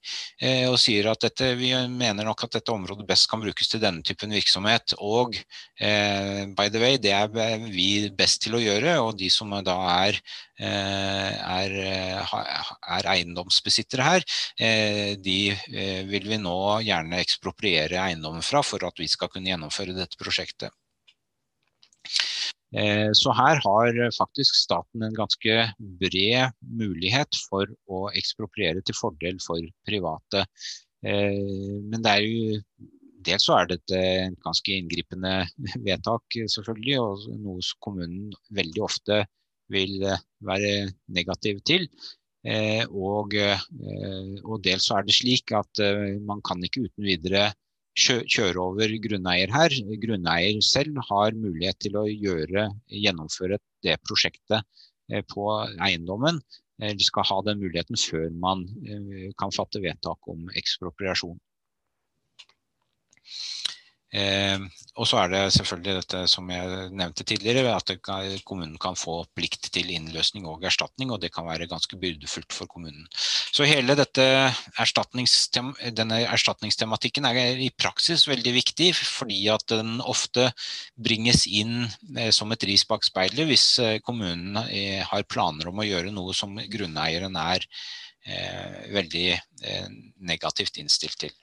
og sier at dette, vi mener nok at dette området best kan brukes til denne typen virksomhet. Og by the way, det er vi best til å gjøre, og de som da er Eh, er, eh, er eiendomsbesittere her, eh, de vil vi nå gjerne ekspropriere eiendommen fra for at vi skal kunne gjennomføre dette prosjektet. Så her har faktisk staten en ganske bred mulighet for å ekspropriere til fordel for private. Men det er jo Dels så er dette et ganske inngripende (laughs) vedtak, selvfølgelig, og noe kommunen veldig ofte vil eh, være negativ til. Eh, og, eh, og dels så er det slik at man kan ikke uten videre kjøre over grunneier her. Grunneier selv har mulighet til å gjøre, gjennomføre det prosjektet på eiendommen. Eller skal ha den muligheten før man kan fatte vedtak om ekspropriasjon. Eh, og så er det selvfølgelig dette som jeg nevnte tidligere, at kan, kommunen kan få plikt til innløsning og erstatning, og det kan være ganske byrdefullt for kommunen. Så hele erstatningstem denne erstatningstematikken er i praksis veldig viktig, fordi at den ofte bringes inn eh, som et ris bak speilet hvis eh, kommunen eh, har planer om å gjøre noe som grunneieren er eh, veldig eh, negativt innstilt til.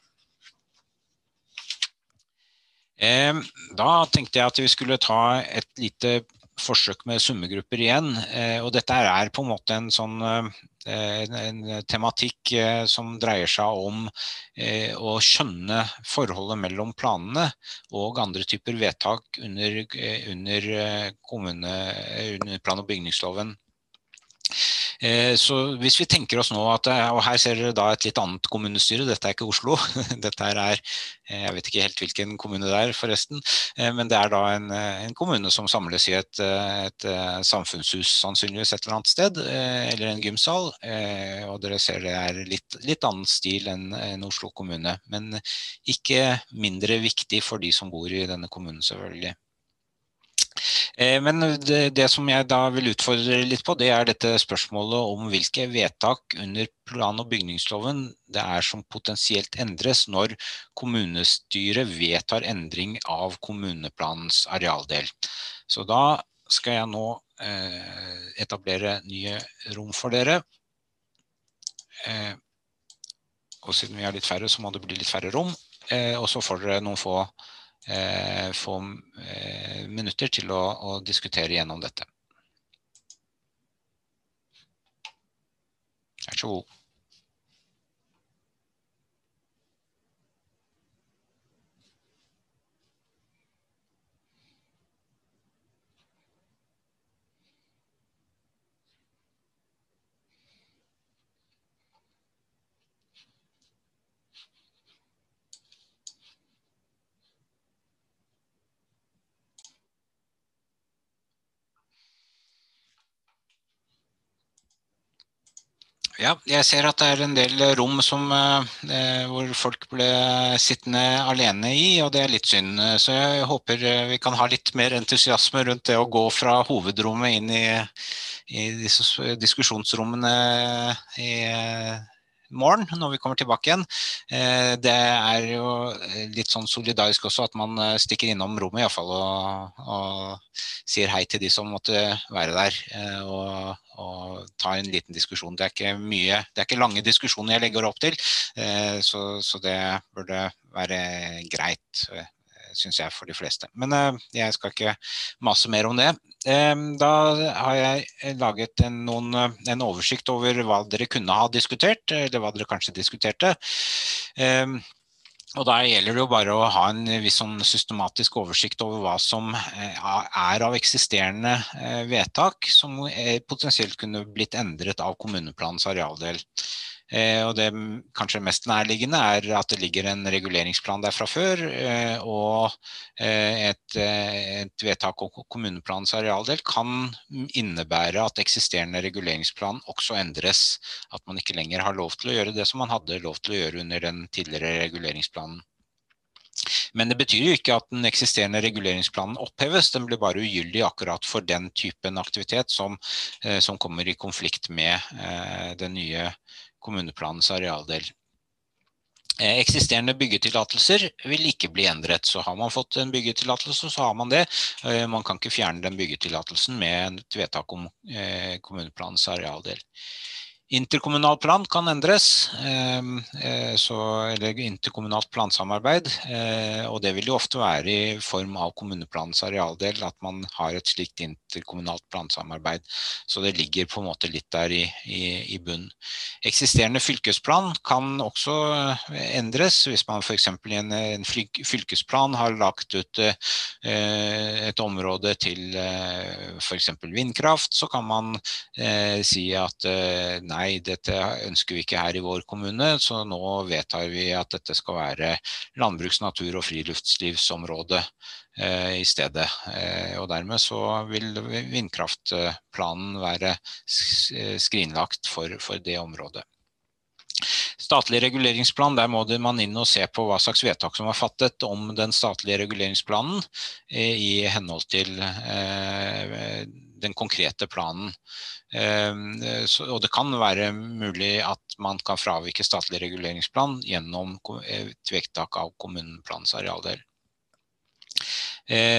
Da tenkte jeg at vi skulle ta et lite forsøk med summegrupper igjen. Eh, og dette er på en måte en sånn eh, en tematikk eh, som dreier seg om å skjønne forholdet mellom planene og andre typer vedtak under, under, kommune, under plan- og bygningsloven. Eh, så hvis vi tenker oss nå at eh, Og her ser dere da et litt annet kommunestyre, dette er ikke Oslo. (laughs) Dette er eh, Jeg vet ikke helt hvilken kommune det er, forresten. Men det er da en, en kommune som samles i et, et, samfunnshus, sannsynligvis et eller annet sted. Eller en gymsal. Og dere ser det er litt, litt annen stil enn en Oslo kommune. Men ikke mindre viktig for de som bor i denne kommunen, selvfølgelig. Eh, men det, det, som jeg da vil utfordre litt på, det er dette spørsmålet om hvilke vedtak under plan- og bygningsloven det er som potensielt endres når kommunestyret vedtar endring av kommuneplanens arealdel. Så da skal jeg nå eh, etablere nye rom for dere. Eh, og siden vi er litt færre, så må det bli litt færre rom. Og så får dere noen få, få minutter til å, å diskutere gjennom dette. Vær så god. Ja, jeg ser at det er en del rom som, eh, hvor folk ble sittende alene i, og det er litt synd. Så jeg håper vi kan ha litt mer entusiasme rundt det å gå fra hovedrommet inn i, i disse diskusjonsrommene i morgen når vi kommer tilbake igjen. Det er jo litt sånn solidarisk også at man stikker innom rommet i hvert fall og, og sier hei til de som måtte være der og, og ta en liten diskusjon. Det er ikke mye, det er ikke lange diskusjoner jeg legger opp til, så, så det burde være greit synes jeg, for de fleste. Men jeg skal ikke mase mer om det. Da har jeg laget en, noen, en, oversikt over hva dere kunne ha diskutert, eller hva dere kanskje diskuterte. Og da gjelder det jo bare å ha en viss sånn systematisk oversikt over hva som er av eksisterende vedtak som potensielt kunne blitt endret av kommuneplanens arealdel. Og det kanskje mest nærliggende er at det ligger en reguleringsplan der fra før, og et, et vedtak om kommuneplanens arealdel kan innebære at eksisterende reguleringsplan også endres. At man ikke lenger har lov til å gjøre det som man hadde lov til å gjøre under den tidligere reguleringsplanen. Men det betyr jo ikke at den eksisterende reguleringsplanen oppheves, den blir bare ugyldig akkurat for den typen aktivitet som, som kommer i konflikt med den nye kommuneplanens arealdel. Eksisterende byggetillatelser vil ikke bli endret, så har man fått en byggetillatelse så har man det. Man kan ikke fjerne den byggetillatelsen med et vedtak om kommuneplanens arealdel. Interkommunal plan kan endres, så, eller interkommunalt plansamarbeid, og det vil jo ofte være i form av kommuneplanens arealdel at man har et slikt interkommunalt plansamarbeid. Så det ligger på en måte litt der i, i, i bunnen. Eksisterende fylkesplan kan også endres hvis man eksempel i en, en fylkesplan har lagt ut et område til eksempel vindkraft, så kan man si at nei, nei, dette ønsker vi ikke her i vår kommune, så nå vedtar vi at dette skal være landbruks-, natur- og friluftslivsområde eh, i stedet. Eh, og dermed så vil vindkraftplanen være skrinlagt for, for det området. Statlig reguleringsplan, der må man inn og se på hva slags vedtak som var fattet om den statlige reguleringsplanen i henhold til den konkrete planen. Og det kan være mulig at man kan fravike statlig reguleringsplan gjennom et vedtak av kommuneplanens arealdel.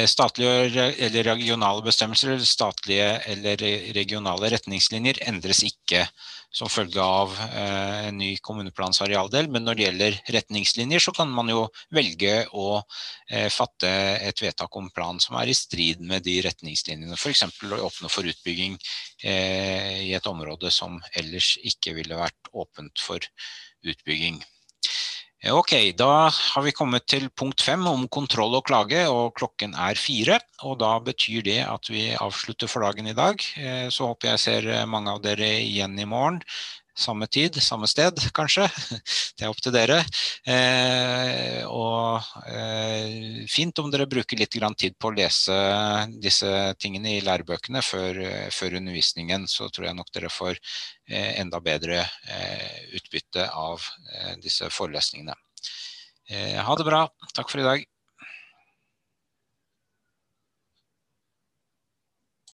Statlige eller regionale bestemmelser statlige eller regionale retningslinjer endres ikke som følge av en ny kommuneplans arealdel, men når det gjelder retningslinjer så kan man jo velge å fatte et vedtak om plan som er i strid med de retningslinjene, eksempel å åpne for utbygging i et område som ellers ikke ville vært åpent for utbygging. Ok, da har vi kommet til punkt 5 om kontroll og klage, og klokken er 4, og da betyr det at vi avslutter for dagen i dag. Så håper jeg ser mange av dere igjen i morgen, samme tid, samme sted kanskje, det er opp til dere. Og fint om dere bruker litt tid på å lese disse tingene i lærebøkene før, før undervisningen, så tror jeg nok dere får enda bedre utbytte av disse forelesningene. Ha det bra, takk for i dag.